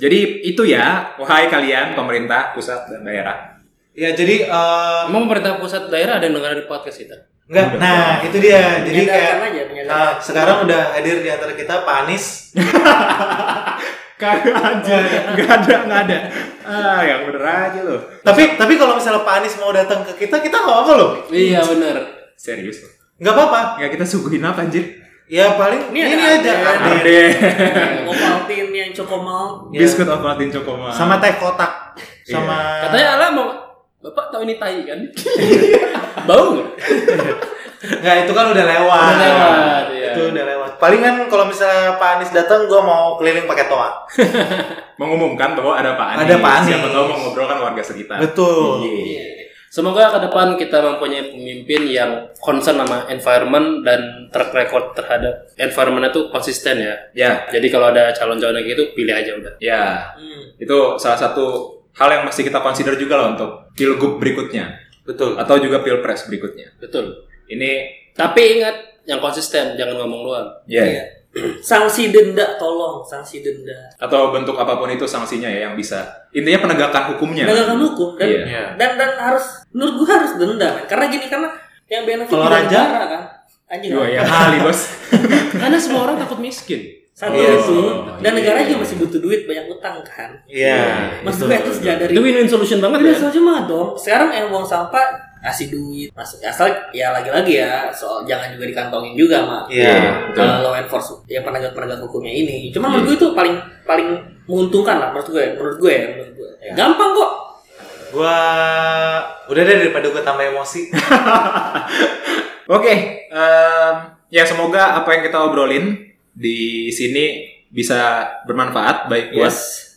Jadi itu ya, wahai kalian pemerintah pusat dan daerah.
Ya jadi eh,
Emang pemerintah pusat daerah ada yang dengar di podcast kita?
enggak. Nah itu dia. Jadi kayak
aja, menyadarkan.
nah, sekarang udah hadir di antara kita Pak Anies.
Kagak aja, nggak ada, nggak ada. Ah, yang bener aja lo.
Tapi tapi kalau misalnya Pak Anies mau datang ke kita, kita nggak apa-apa loh.
Iya benar.
Serius lo?
Nggak apa-apa.
Ya kita suguhin apa anjir?
Ya paling
Ini
ini,
ada
aja.
Aden.
Aden.
Ade.
Ovaltine yang cokomal.
Ya.
Biskuit Ovaltine Cokoma.
Sama teh kotak. Sama
Katanya Ala mau Bapak tahu ini tai kan? Bau nggak?
Nggak, itu kan udah lewat.
Udah lewat, iya.
Itu udah lewat. Palingan kalau misalnya Pak Anies datang, gua mau keliling pakai toa.
Mengumumkan bahwa ada Pak Anies.
Ada Pak Anies.
Siapa tahu mau ngobrol kan warga sekitar.
Betul.
Iya.
Semoga ke depan kita mempunyai pemimpin yang concern sama environment dan track record terhadap environment itu konsisten ya.
Ya,
Jadi kalau ada calon-calon kayak gitu, pilih aja udah.
ya.
Hmm.
Itu salah satu hal yang mesti kita consider juga lah untuk pilgub berikutnya
Betul.
atau juga pilpres berikutnya.
Betul.
Ini
Tapi ingat, yang konsisten, jangan ngomong doang.
ya
Iya. Sanksi denda, tolong sanksi denda.
atau bentuk apa pun itu sanksinya ya yang bisa. Intinya penegakan hukumnya.
Penegakan hukum dan
Iya.
Iya.
dan dan harus menurut gua harus denda men. karena gini karena yang benefit
Kalau raja?
negara kan anjing
Dua ya kali bos.
Karena semua orang takut miskin.
Satu
Iya.
itu
Oh,
dan
iya.
negara juga masih butuh duit banyak utang kan
Iya.
maksud
betul.
gue itu sejak dari
Itu win-win solution banget
Udah
ya.
soalnya mah dong sekarang yang buang sampah kasih duit masuk asal ya lagi-lagi ya soal jangan juga dikantongin juga mah
Iya.
betul.
uh, law enforcement yang penegak penegak hukumnya ini cuma menurut gue itu paling paling menguntungkan lah menurut gue menurut gue ya, menurut gue
Ya.
gampang kok
Gua udah deh daripada gua tambah emosi.
Oke, em, ya semoga apa yang kita obrolin di sini bisa bermanfaat baik buat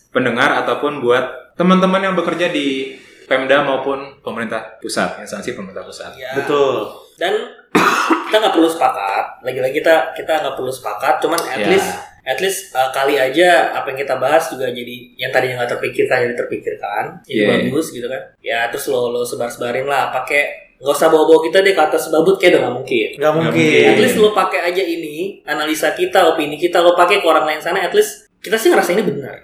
pendengar ataupun buat teman-teman yang bekerja di Pemda maupun pemerintah pusat, instansi pemerintah pusat.
ya.
Betul.
dan kita nggak perlu sepakat lagi-lagi kita kita nggak perlu sepakat cuman at
Ya.
least at least uh, kali aja apa yang kita bahas juga jadi yang tadinya nggak terpikirkan jadi terpikirkan jadi
Yeah.
bagus gitu kan ya terus lo lo sebar sebarin lah pakai nggak usah bawa-bawa kita deh ke atas babut kayak udah nggak mungkin
Nggak mungkin.
at least lo pakai aja ini analisa kita opini kita lo pakai ke orang lain sana at least kita sih ngerasa ini benar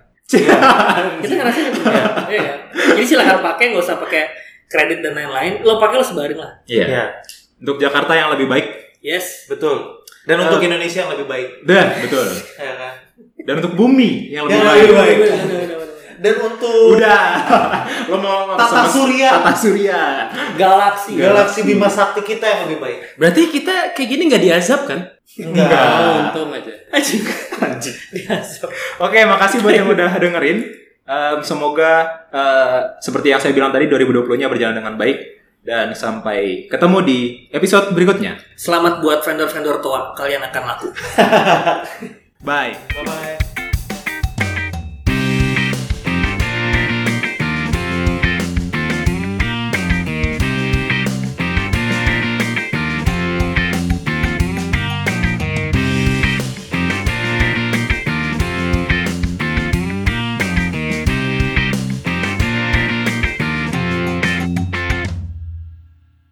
kita ngerasa ini benar Iya kan? jadi silakan pakai nggak usah pakai kredit dan lain-lain lo pakai lo sebarin lah
Iya.
Iya.
Untuk Jakarta yang lebih baik,
yes
Betul. Dan untuk Indonesia yang lebih baik.
dah betul.
Ya kan?
Dan untuk bumi yang lebih
Yang
baik.
lebih baik. Dan untuk
Udah. Lo mau
Tata
sama-
Surya.
Tata Surya.
Galaksi.
galaksi Bima Sakti kita yang lebih baik.
Berarti kita kayak gini nggak diazab kan?
Enggak.
Oh, untung aja.
Anjing.
Anjing.
Diasap.
Oke, makasih buat yang udah dengerin. Em, semoga eh, seperti yang saya bilang tadi 2020-nya berjalan dengan baik dan sampai ketemu di episode berikutnya.
Selamat buat vendor-vendor tua kalian akan laku.
Bye.
Bye bye.